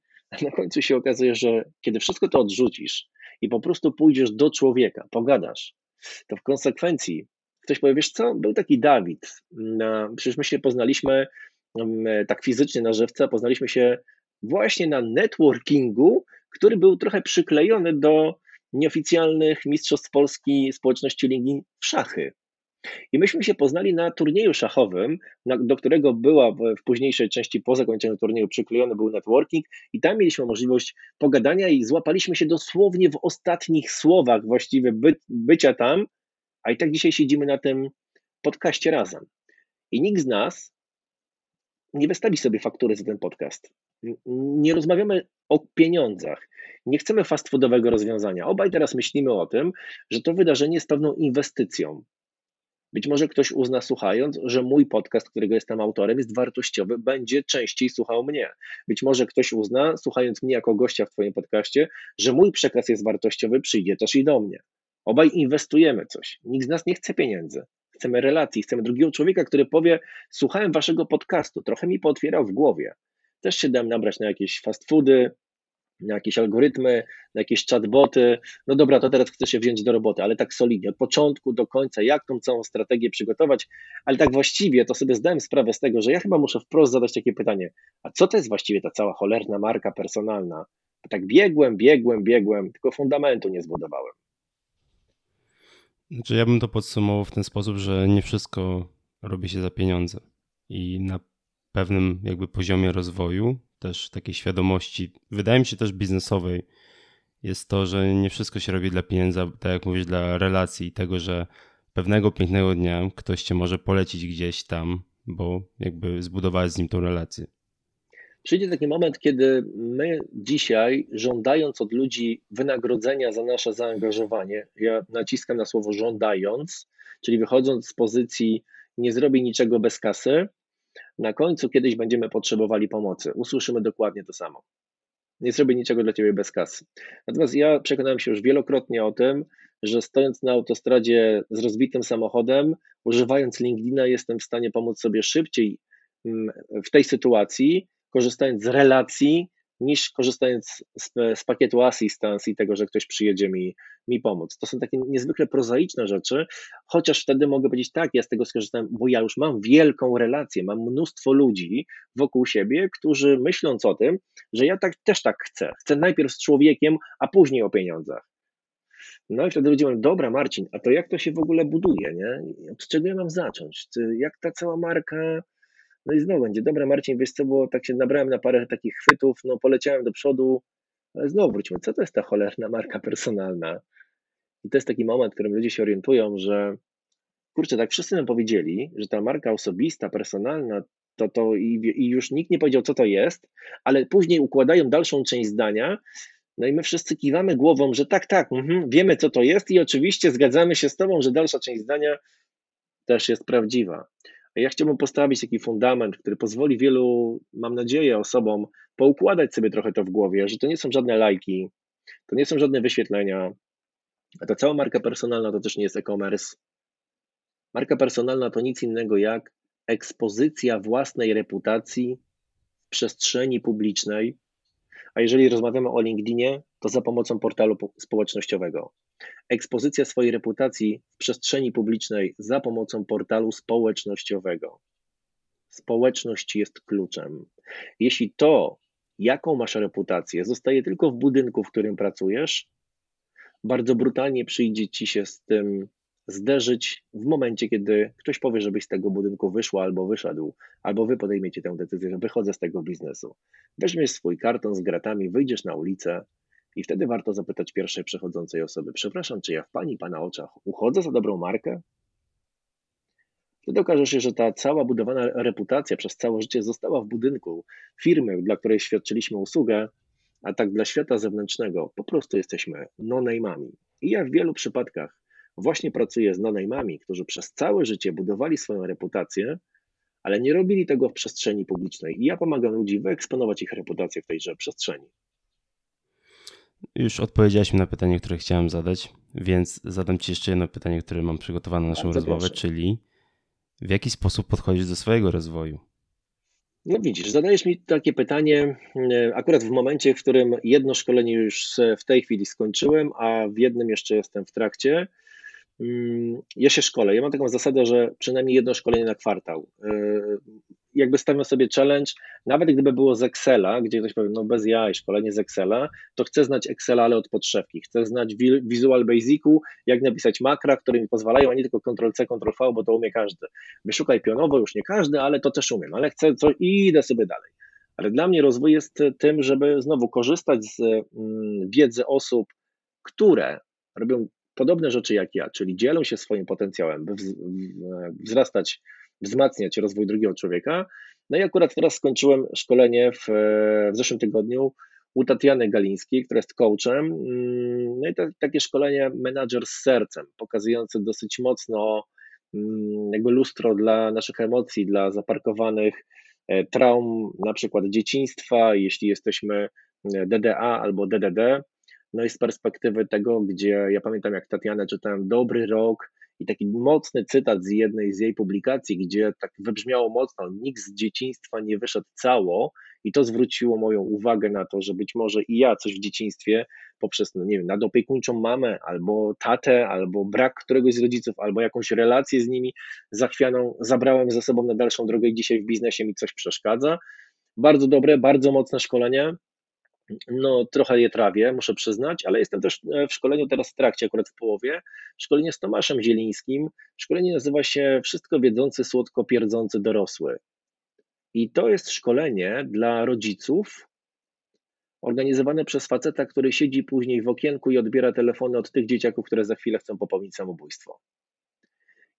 Na końcu się okazuje, że kiedy wszystko to odrzucisz, i po prostu pójdziesz do człowieka, pogadasz, to w konsekwencji ktoś powie, wiesz co, był taki Dawid, przecież my się poznaliśmy mm, tak fizycznie na żywca, poznaliśmy się właśnie na networkingu, który był trochę przyklejony do nieoficjalnych mistrzostw Polski społeczności LinkedIn w szachy. I myśmy się poznali na turnieju szachowym, do którego była w, w, późniejszej części po zakończeniu turnieju przyklejony był networking i tam mieliśmy możliwość pogadania i złapaliśmy się dosłownie w ostatnich słowach właściwie by, bycia tam, a i tak dzisiaj siedzimy na tym podcaście razem. I nikt z nas nie wystawi sobie faktury za ten podcast. Nie rozmawiamy o pieniądzach. Nie chcemy fast foodowego rozwiązania. Obaj teraz myślimy o tym, że to wydarzenie jest pewną inwestycją. Być może ktoś uzna, słuchając, że mój podcast, którego jestem autorem, jest wartościowy, będzie częściej słuchał mnie. Być może ktoś uzna, słuchając mnie jako gościa w Twoim podcaście, że mój przekaz jest wartościowy, przyjdzie też i do mnie. Obaj inwestujemy coś. Nikt z nas nie chce pieniędzy. Chcemy relacji, chcemy drugiego człowieka, który powie: Słuchałem Waszego podcastu, trochę mi pootwierał w głowie. Też się dałem nabrać na jakieś fast foody, jakieś algorytmy, jakieś chatboty. No dobra, to teraz chcę się wziąć do roboty, ale tak solidnie, od początku do końca, jak tą całą strategię przygotować, ale tak właściwie to sobie zdałem sprawę z tego, że ja chyba muszę wprost zadać takie pytanie, a co to jest właściwie ta cała cholerna marka personalna? tak biegłem, biegłem, biegłem, tylko fundamentu nie zbudowałem. Znaczy ja bym to podsumował w ten sposób, że nie wszystko robi się za pieniądze i na pewnym jakby poziomie rozwoju też takiej świadomości, wydaje mi się też biznesowej, jest to, że nie wszystko się robi dla pieniędzy, tak jak mówisz, dla relacji i tego, że pewnego pięknego dnia ktoś cię może polecić gdzieś tam, bo jakby zbudowałeś z nim tą relację. Przyjdzie taki moment, kiedy my dzisiaj, żądając od ludzi wynagrodzenia za nasze zaangażowanie, ja naciskam na słowo żądając, czyli wychodząc z pozycji nie zrobię niczego bez kasy, na końcu kiedyś będziemy potrzebowali pomocy. Usłyszymy dokładnie to samo. Nie zrobię niczego dla ciebie bez kasy. Natomiast ja przekonałem się już wielokrotnie o tym, że stojąc na autostradzie z rozbitym samochodem, używając LinkedIna, jestem w stanie pomóc sobie szybciej mm, w tej sytuacji, korzystając z relacji, niż korzystając z, z, pakietu assistance i tego, że ktoś przyjedzie mi, mi pomóc. To są takie niezwykle prozaiczne rzeczy, chociaż wtedy mogę powiedzieć, tak, ja z tego skorzystałem, bo ja już mam wielką relację, mam mnóstwo ludzi wokół siebie, którzy myśląc o tym, że ja tak, też tak chcę. Chcę najpierw z człowiekiem, a później o pieniądzach. No i wtedy ludzie mówią, dobra Marcin, a to jak to się w ogóle buduje, nie? Od czego ja mam zacząć? Jak ta cała marka no i znowu będzie, dobra Marcin, wiesz co, bo tak się nabrałem na parę takich chwytów, no poleciałem do przodu, ale znowu wrócimy, co to jest ta cholerna marka personalna? I to jest taki moment, w którym ludzie się orientują, że kurczę, tak wszyscy nam powiedzieli, że ta marka osobista, personalna, to to i, i już nikt nie powiedział, co to jest, ale później układają dalszą część zdania, no i my wszyscy kiwamy głową, że tak, tak, mhm, wiemy co to jest i oczywiście zgadzamy się z Tobą, że dalsza część zdania też jest prawdziwa. Ja chciałbym postawić taki fundament, który pozwoli wielu, mam nadzieję, osobom poukładać sobie trochę to w głowie, że to nie są żadne lajki, to nie są żadne wyświetlenia, a ta cała marka personalna to też nie jest e-commerce. Marka personalna to nic innego jak ekspozycja własnej reputacji w przestrzeni publicznej, a jeżeli rozmawiamy o LinkedInie, to za pomocą portalu społecznościowego ekspozycja swojej reputacji w przestrzeni publicznej za pomocą portalu społecznościowego. Społeczność jest kluczem. Jeśli to, jaką masz reputację, zostaje tylko w budynku, w którym pracujesz, bardzo brutalnie przyjdzie ci się z tym zderzyć w momencie, kiedy ktoś powie, żebyś z tego budynku wyszła albo wyszedł, albo wy podejmiecie tę decyzję, że wychodzę z tego biznesu. Weźmiesz swój karton z gratami, wyjdziesz na ulicę i wtedy warto zapytać pierwszej przechodzącej osoby: Przepraszam, czy ja w pani pana oczach uchodzę za dobrą markę? Wtedy okaże się, że ta cała budowana reputacja przez całe życie została w budynku firmy, dla której świadczyliśmy usługę, a tak dla świata zewnętrznego po prostu jesteśmy no-name'ami. I ja w wielu przypadkach właśnie pracuję z no-name'ami, którzy przez całe życie budowali swoją reputację, ale nie robili tego w przestrzeni publicznej. I ja pomagam ludzi wyeksponować ich reputację w tejże przestrzeni. Już odpowiedziałeś mi na pytanie, które chciałem zadać, więc zadam Ci jeszcze jedno pytanie, które mam przygotowane na naszą rozmowę, proszę. czyli w jaki sposób podchodzisz do swojego rozwoju? No widzisz, zadajesz mi takie pytanie e, akurat w momencie, w którym jedno szkolenie już w tej chwili skończyłem, a w jednym jeszcze jestem w trakcie. Mm, ja się szkolę. Ja mam taką zasadę, że przynajmniej jedno szkolenie na kwartał. Jakby stawiam sobie challenge, nawet gdyby było z Excela, gdzie ktoś powie, no bez jaj, szkolenie z Excela, to chcę znać Excela, ale od podszewki. Chcę znać Visual Basicu, jak napisać makra, które mi pozwalają, a nie tylko Ctrl-C, Ctrl-V, bo to umie każdy. Wyszukaj pionowo, już nie każdy, ale to też umiem, ale chcę coś i idę sobie dalej. Ale dla mnie rozwój jest tym, żeby znowu korzystać z mm, wiedzy osób, które robią podobne rzeczy jak ja, czyli dzielą się swoim potencjałem, by wzrastać wzmacniać rozwój drugiego człowieka, No i akurat teraz skończyłem szkolenie w, w zeszłym tygodniu u Tatiany Galińskiej, która jest coachem. Mm, no i to, takie szkolenie menadżer z sercem, pokazujące dosyć mocno mm, jakby lustro dla naszych emocji, dla zaparkowanych e, traum, na przykład dzieciństwa, jeśli jesteśmy e, DDA albo DDD. No i z perspektywy tego, gdzie ja pamiętam, jak Tatianę czytałem Dobry Rok i taki mocny cytat z jednej z jej publikacji, gdzie tak wybrzmiało mocno, nikt z dzieciństwa nie wyszedł cało i to zwróciło moją uwagę na to, że być może i ja coś w dzieciństwie poprzez, no nie wiem, nadopiekuńczą mamę, albo tatę, albo brak któregoś z rodziców, albo jakąś relację z nimi zachwianą, zabrałem ze sobą na dalszą drogę i dzisiaj w biznesie mi coś przeszkadza. Bardzo dobre, bardzo mocne szkolenie. No, trochę je trawię, muszę przyznać, ale jestem też w szkoleniu teraz w trakcie, akurat w połowie. Szkolenie z Tomaszem Zielińskim. Szkolenie nazywa się Wszystko wiedzący, słodko pierdzący dorosły. I to jest szkolenie dla rodziców organizowane przez faceta, który siedzi później w okienku i odbiera telefony od tych dzieciaków, które za chwilę chcą popełnić samobójstwo.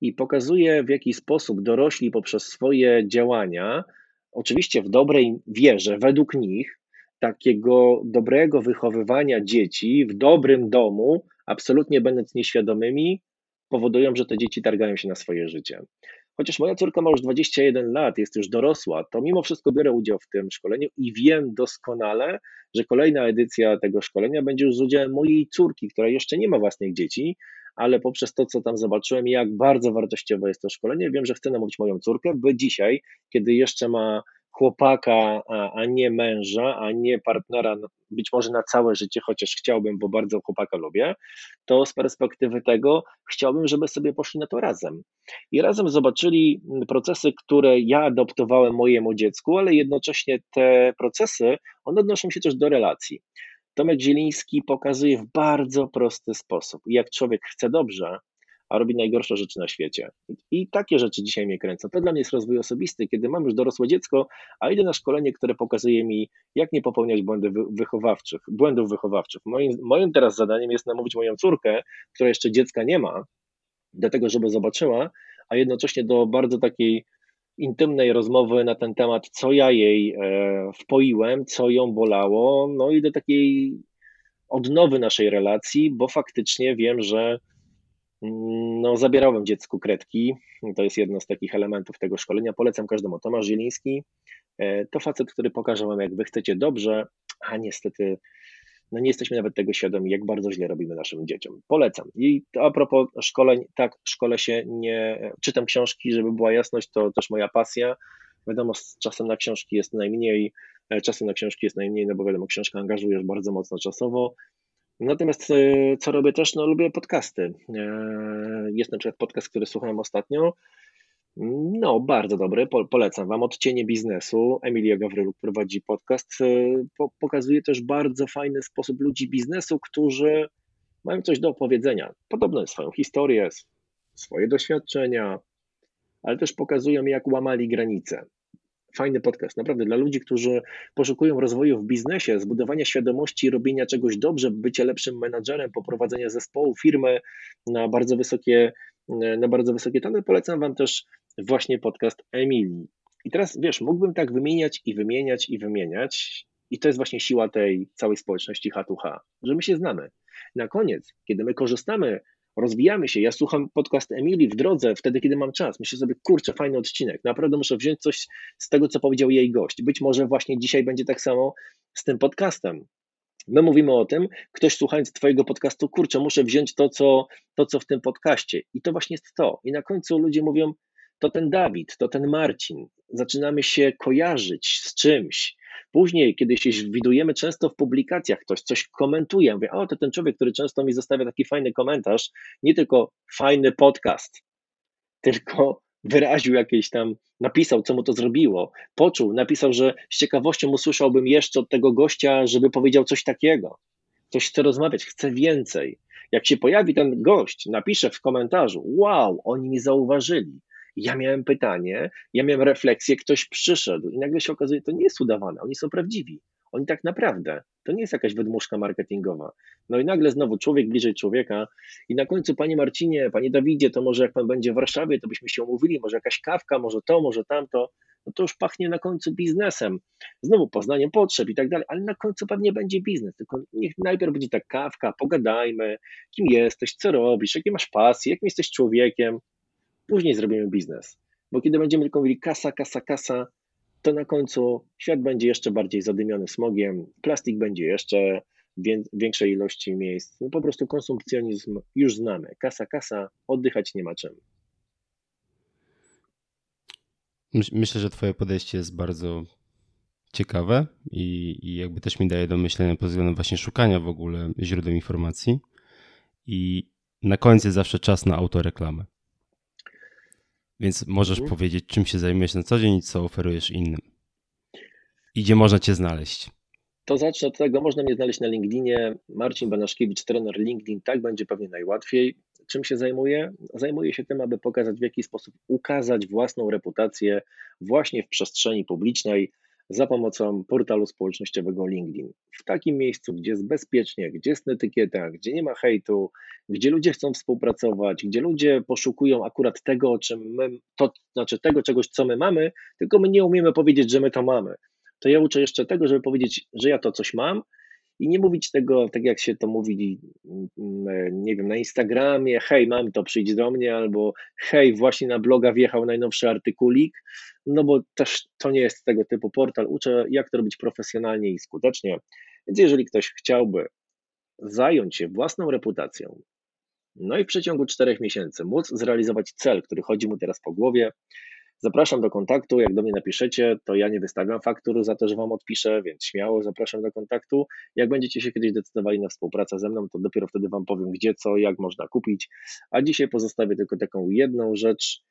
I pokazuje, w jaki sposób dorośli poprzez swoje działania, oczywiście w dobrej wierze, według nich, takiego dobrego wychowywania dzieci w dobrym domu, absolutnie będąc nieświadomymi, powodują, że te dzieci targają się na swoje życie. Chociaż moja córka ma już 21 lat, jest już dorosła, to mimo wszystko biorę udział w tym szkoleniu i wiem doskonale, że kolejna edycja tego szkolenia będzie już z udziałem mojej córki, która jeszcze nie ma własnych dzieci, ale poprzez to, co tam zobaczyłem, jak bardzo wartościowe jest to szkolenie, wiem, że chcę namówić moją córkę, by dzisiaj, kiedy jeszcze ma chłopaka, a, a nie męża, a nie partnera, no, być może na całe życie, chociaż chciałbym, bo bardzo chłopaka lubię, to z perspektywy tego chciałbym, żeby sobie poszli na to razem. I razem zobaczyli procesy, które ja adoptowałem mojemu dziecku, ale jednocześnie te procesy, one odnoszą się też do relacji. Tomek Zieliński pokazuje w bardzo prosty sposób. Jak człowiek chce dobrze, a robi najgorsze rzeczy na świecie. I takie rzeczy dzisiaj mnie kręcą. To dla mnie jest rozwój osobisty, kiedy mam już dorosłe dziecko, a idę na szkolenie, które pokazuje mi, jak nie popełniać błędów wychowawczych, błędów wychowawczych. Moim, moim teraz zadaniem jest namówić moją córkę, która jeszcze dziecka nie ma, do tego, żeby zobaczyła, a jednocześnie do bardzo takiej intymnej rozmowy na ten temat, co ja jej e, wpoiłem, co ją bolało, no i do takiej odnowy naszej relacji, bo faktycznie wiem, że no, zabierałem dziecku kredki. To jest jedno z takich elementów tego szkolenia. Polecam każdemu. Tomasz Zieliński e, to facet, który pokaże Wam, jak Wy chcecie dobrze, a niestety no nie jesteśmy nawet tego świadomi, jak bardzo źle robimy naszym dzieciom. Polecam. I a propos szkoleń, tak, szkole się nie. Czytam książki, żeby była jasność, to też moja pasja. Wiadomo, czasem na książki jest najmniej, e, czasem na książki jest najmniej, no bo wiadomo, książka angażujesz bardzo mocno czasowo. Natomiast e, co robię też? No lubię podcasty. E, jest na przykład podcast, który słuchałem ostatnio. No, bardzo dobry, polecam Wam. Odcienie biznesu. Emilia Gawryluk prowadzi podcast. E, pokazuje też bardzo fajny sposób ludzi biznesu, którzy mają coś do opowiedzenia. Podobno swoją historię, swoje doświadczenia, ale też pokazują, jak łamali granice fajny podcast, naprawdę dla ludzi, którzy poszukują rozwoju w biznesie, zbudowania świadomości, robienia czegoś dobrze, bycia lepszym menadżerem, poprowadzenia zespołu, firmy na bardzo wysokie, na bardzo wysokie tony. Polecam Wam też właśnie podcast Emilii. I teraz wiesz, mógłbym tak wymieniać i wymieniać i wymieniać, i to jest właśnie siła tej całej społeczności H2H, że my się znamy. Na koniec, kiedy my korzystamy rozwijamy się. Ja słucham podcast Emilii w drodze, wtedy, kiedy mam czas. Myślę sobie, kurczę, fajny odcinek. Naprawdę muszę wziąć coś z tego, co powiedział jej gość. Być może właśnie dzisiaj będzie tak samo z tym podcastem. My mówimy o tym, ktoś słuchając Twojego podcastu, kurczę, muszę wziąć to co, to, co w tym podcaście. I to właśnie jest to. I na końcu ludzie mówią, to ten Dawid, to ten Marcin. Zaczynamy się kojarzyć z czymś. Później, kiedy się widujemy często w publikacjach, ktoś coś komentuje, mówię, o, to ten człowiek, który często mi zostawia taki fajny komentarz, nie tylko fajny podcast, tylko wyraził jakieś tam, napisał, co mu to zrobiło, poczuł, napisał, że z ciekawością usłyszałbym jeszcze od tego gościa, żeby powiedział coś takiego. Ktoś chce rozmawiać, chce więcej. Jak się pojawi ten gość, napisze w komentarzu, wow, oni mi zauważyli, ja miałem pytanie, ja miałem refleksję, ktoś przyszedł i nagle się okazuje, to nie jest udawane, oni są prawdziwi. Oni tak naprawdę, to nie jest jakaś wydmuszka marketingowa. No i nagle znowu człowiek bliżej człowieka i na końcu, panie Marcinie, panie Dawidzie, to może jak pan będzie w Warszawie, to byśmy się umówili, może jakaś kawka, może to, może tamto. no to już pachnie na końcu biznesem. Znowu poznaniem potrzeb i tak dalej, ale na końcu pewnie będzie biznes. Tylko niech najpierw będzie ta kawka, pogadajmy, kim jesteś, co robisz, jakie masz pasje, jakim jesteś człowiekiem. Później zrobimy biznes. Bo kiedy będziemy tylko mówili kasa, kasa, kasa, to na końcu świat będzie jeszcze bardziej zadymiony smogiem, plastik będzie jeszcze większej ilości miejsc. No po prostu konsumpcjonizm już znamy. Kasa, kasa, oddychać nie ma czym. Myślę, że Twoje podejście jest bardzo ciekawe i, i, jakby też mi daje do myślenia pod względem właśnie szukania w ogóle źródeł informacji. I na końcu jest zawsze czas na autoreklamę. Więc możesz mhm. powiedzieć, czym się zajmujesz na co dzień i co oferujesz innym. I gdzie można Cię znaleźć. To zacznę od tego, można mnie znaleźć na LinkedInie. Marcin Banaszkiewicz, trener LinkedIn, tak będzie pewnie najłatwiej. Czym się zajmuję? Zajmuję się tym, aby pokazać, w jaki sposób ukazać własną reputację właśnie w przestrzeni publicznej za pomocą portalu społecznościowego LinkedIn. W takim miejscu, gdzie jest bezpiecznie, gdzie jest etykieta, gdzie nie ma hejtu, gdzie ludzie chcą współpracować, gdzie ludzie poszukują akurat tego, o czym my, to znaczy tego czegoś, co my mamy, tylko my nie umiemy powiedzieć, że my to mamy to ja uczę jeszcze tego, żeby powiedzieć, że ja to coś mam i nie mówić tego, tak jak się to mówi, mm, nie wiem, na Instagramie, hej, mam to, przyjdź do mnie, albo hej, właśnie na bloga wjechał najnowszy artykulik, no bo też to nie jest tego typu portal. Uczę, jak to robić profesjonalnie i skutecznie. Więc jeżeli ktoś chciałby zająć się własną reputacją, no i w przeciągu czterech miesięcy móc zrealizować cel, który chodzi mu teraz po głowie, Zapraszam do kontaktu. Jak do mnie napiszecie, to ja nie wystawiam faktur za to, że Wam odpiszę, więc śmiało zapraszam do kontaktu. Jak będziecie się kiedyś decydowali na współpracę ze mną, to dopiero wtedy Wam powiem, gdzie, co, jak można kupić. A dzisiaj pozostawię tylko taką jedną rzecz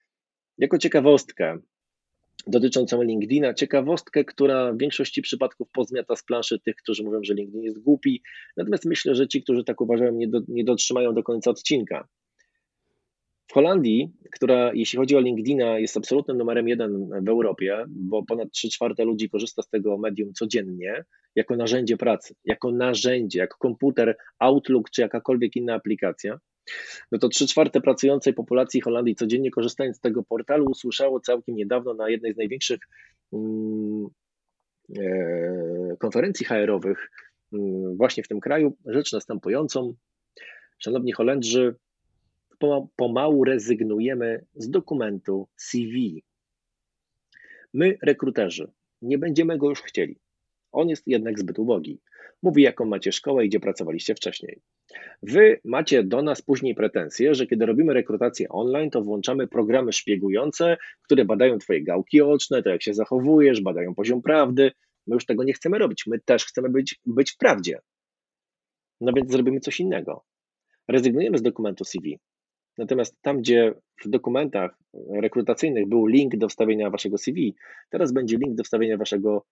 jako ciekawostkę dotyczącą LinkedIna. Ciekawostkę, która w większości przypadków pozmiata z planszy tych, którzy mówią, że LinkedIn jest głupi. Natomiast myślę, że ci, którzy tak uważają, nie, do, nie dotrzymają do końca odcinka. W Holandii, która jeśli chodzi o LinkedIna jest absolutnym numerem jeden w Europie, bo ponad 3 czwarte ludzi korzysta z tego medium codziennie jako narzędzie pracy, jako narzędzie, jak komputer, Outlook czy jakakolwiek inna aplikacja, no to 3 czwarte pracującej populacji Holandii codziennie korzystając z tego portalu usłyszało całkiem niedawno na jednej z największych mm, e, konferencji HR-owych mm, właśnie w tym kraju rzecz następującą. Szanowni Holendrzy, pomału rezygnujemy z dokumentu CV. My, rekruterzy, nie będziemy go już chcieli. On jest jednak zbyt ubogi. Mówi, jaką macie szkołę i gdzie pracowaliście wcześniej. Wy macie do nas później pretensje, że kiedy robimy rekrutację online, to włączamy programy szpiegujące, które badają Twoje gałki oczne, to jak się zachowujesz, badają poziom prawdy. My już tego nie chcemy robić. My też chcemy być, być w prawdzie. No więc zrobimy coś innego. Rezygnujemy z dokumentu CV. Natomiast tam, gdzie w dokumentach rekrutacyjnych był link do wstawienia waszego CV, teraz będzie link do wstawienia waszego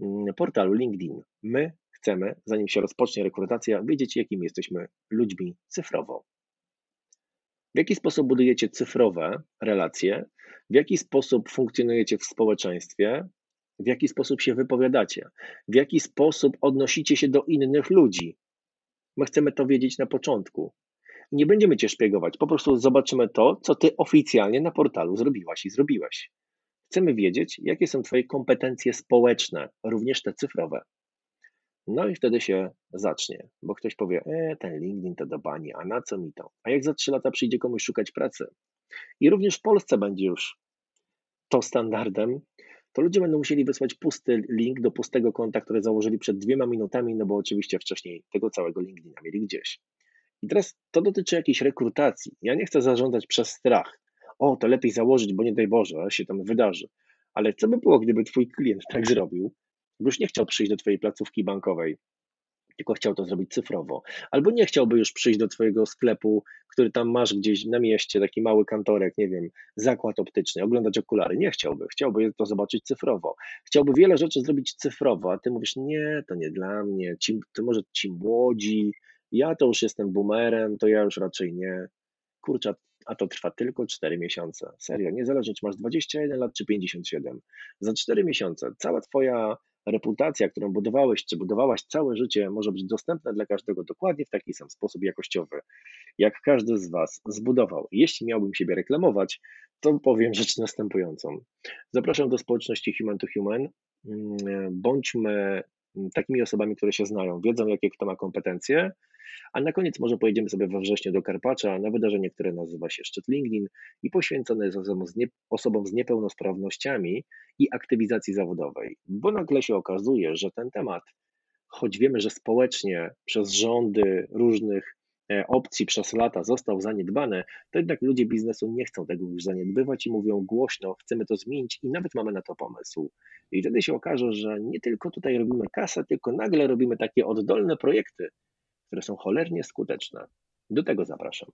mm, portalu LinkedIn. My chcemy, zanim się rozpocznie rekrutacja, wiedzieć, jakim jesteśmy ludźmi cyfrowo. W jaki sposób budujecie cyfrowe relacje, w jaki sposób funkcjonujecie w społeczeństwie, w jaki sposób się wypowiadacie, w jaki sposób odnosicie się do innych ludzi. My chcemy to wiedzieć na początku nie będziemy cię szpiegować. Po prostu zobaczymy to, co ty oficjalnie na portalu zrobiłaś i zrobiłeś. Chcemy wiedzieć, jakie są twoje kompetencje społeczne, również te cyfrowe. No i wtedy się zacznie, bo ktoś powie, e, ten LinkedIn to do bani, a na co mi to? A jak za trzy lata przyjdzie komuś szukać pracy? I również w Polsce będzie już to standardem, to ludzie będą musieli wysłać pusty link do pustego konta, które założyli przed dwiema minutami, no bo oczywiście wcześniej tego całego LinkedIna mieli gdzieś. I teraz to dotyczy jakiejś rekrutacji. Ja nie chcę zarządzać przez strach. O, to lepiej założyć, bo nie daj Boże, się tam wydarzy. Ale co by było, gdyby twój klient tak zrobił, już nie chciał przyjść do twojej placówki bankowej, tylko chciał to zrobić cyfrowo. Albo nie chciałby już przyjść do twojego sklepu, który tam masz gdzieś na mieście, taki mały kantorek, nie wiem, zakład optyczny, oglądać okulary. Nie chciałby. Chciałby to zobaczyć cyfrowo. Chciałby wiele rzeczy zrobić cyfrowo, a ty mówisz, nie, to nie dla mnie, ci, to może ci młodzi, ja to już jestem boomerem, to ja już raczej nie. Kurczę, a to trwa tylko 4 miesiące. Serio, niezależnie czy masz 21 lat czy 57. Za 4 miesiące cała Twoja reputacja, którą budowałeś czy budowałaś całe życie, może być dostępna dla każdego dokładnie w taki sam sposób jakościowy, jak każdy z Was zbudował. Jeśli miałbym siebie reklamować, to powiem rzecz następującą. Zapraszam do społeczności Human to Human. Mm, Bądźmy takimi osobami, które się znają, wiedzą, jakie kto ma kompetencje, a na koniec może pojedziemy sobie we wrześniu do Karpacza na wydarzenie, które nazywa się Szczyt LinkedIn i poświęcone jest osobom z, niepełnosprawnościami i aktywizacji zawodowej. Bo nagle się okazuje, że ten temat, choć wiemy, że społecznie przez rządy różnych opcji przez lata został zaniedbany, to jednak ludzie biznesu nie chcą tego już zaniedbywać i mówią głośno, chcemy to zmienić i nawet mamy na to pomysł. I wtedy się okaże, że nie tylko tutaj robimy kasę, tylko nagle robimy takie oddolne projekty, które są cholernie skuteczne. Do tego zapraszam.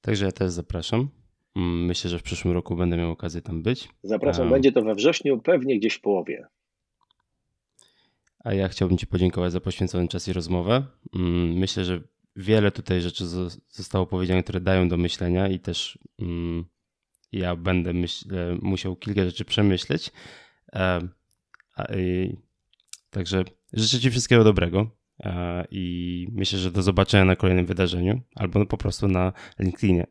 Także ja też zapraszam. Mm, Myślę, że w przyszłym roku będę miał okazję tam być. Zapraszam, A- będzie to we wrześniu, pewnie gdzieś w połowie. A ja chciałbym Ci podziękować za poświęcony czas i rozmowę. Mm, Myślę, że wiele tutaj rzeczy zo- zostało powiedziane, które dają do myślenia i też mm, ja będę myślę, musiał kilka rzeczy przemyśleć. E, Także życzę Ci wszystkiego dobrego e, i myślę, że do zobaczenia na kolejnym wydarzeniu albo po prostu na LinkedInie.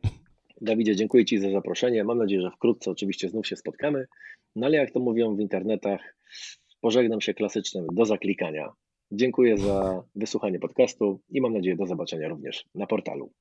Dawidzie, dziękuję Ci za zaproszenie. Mam nadzieję, że wkrótce oczywiście znów się spotkamy. No ale jak to mówią w internetach, pożegnam się klasycznym do zaklikania. Dziękuję za wysłuchanie podcastu i mam nadzieję do zobaczenia również na portalu.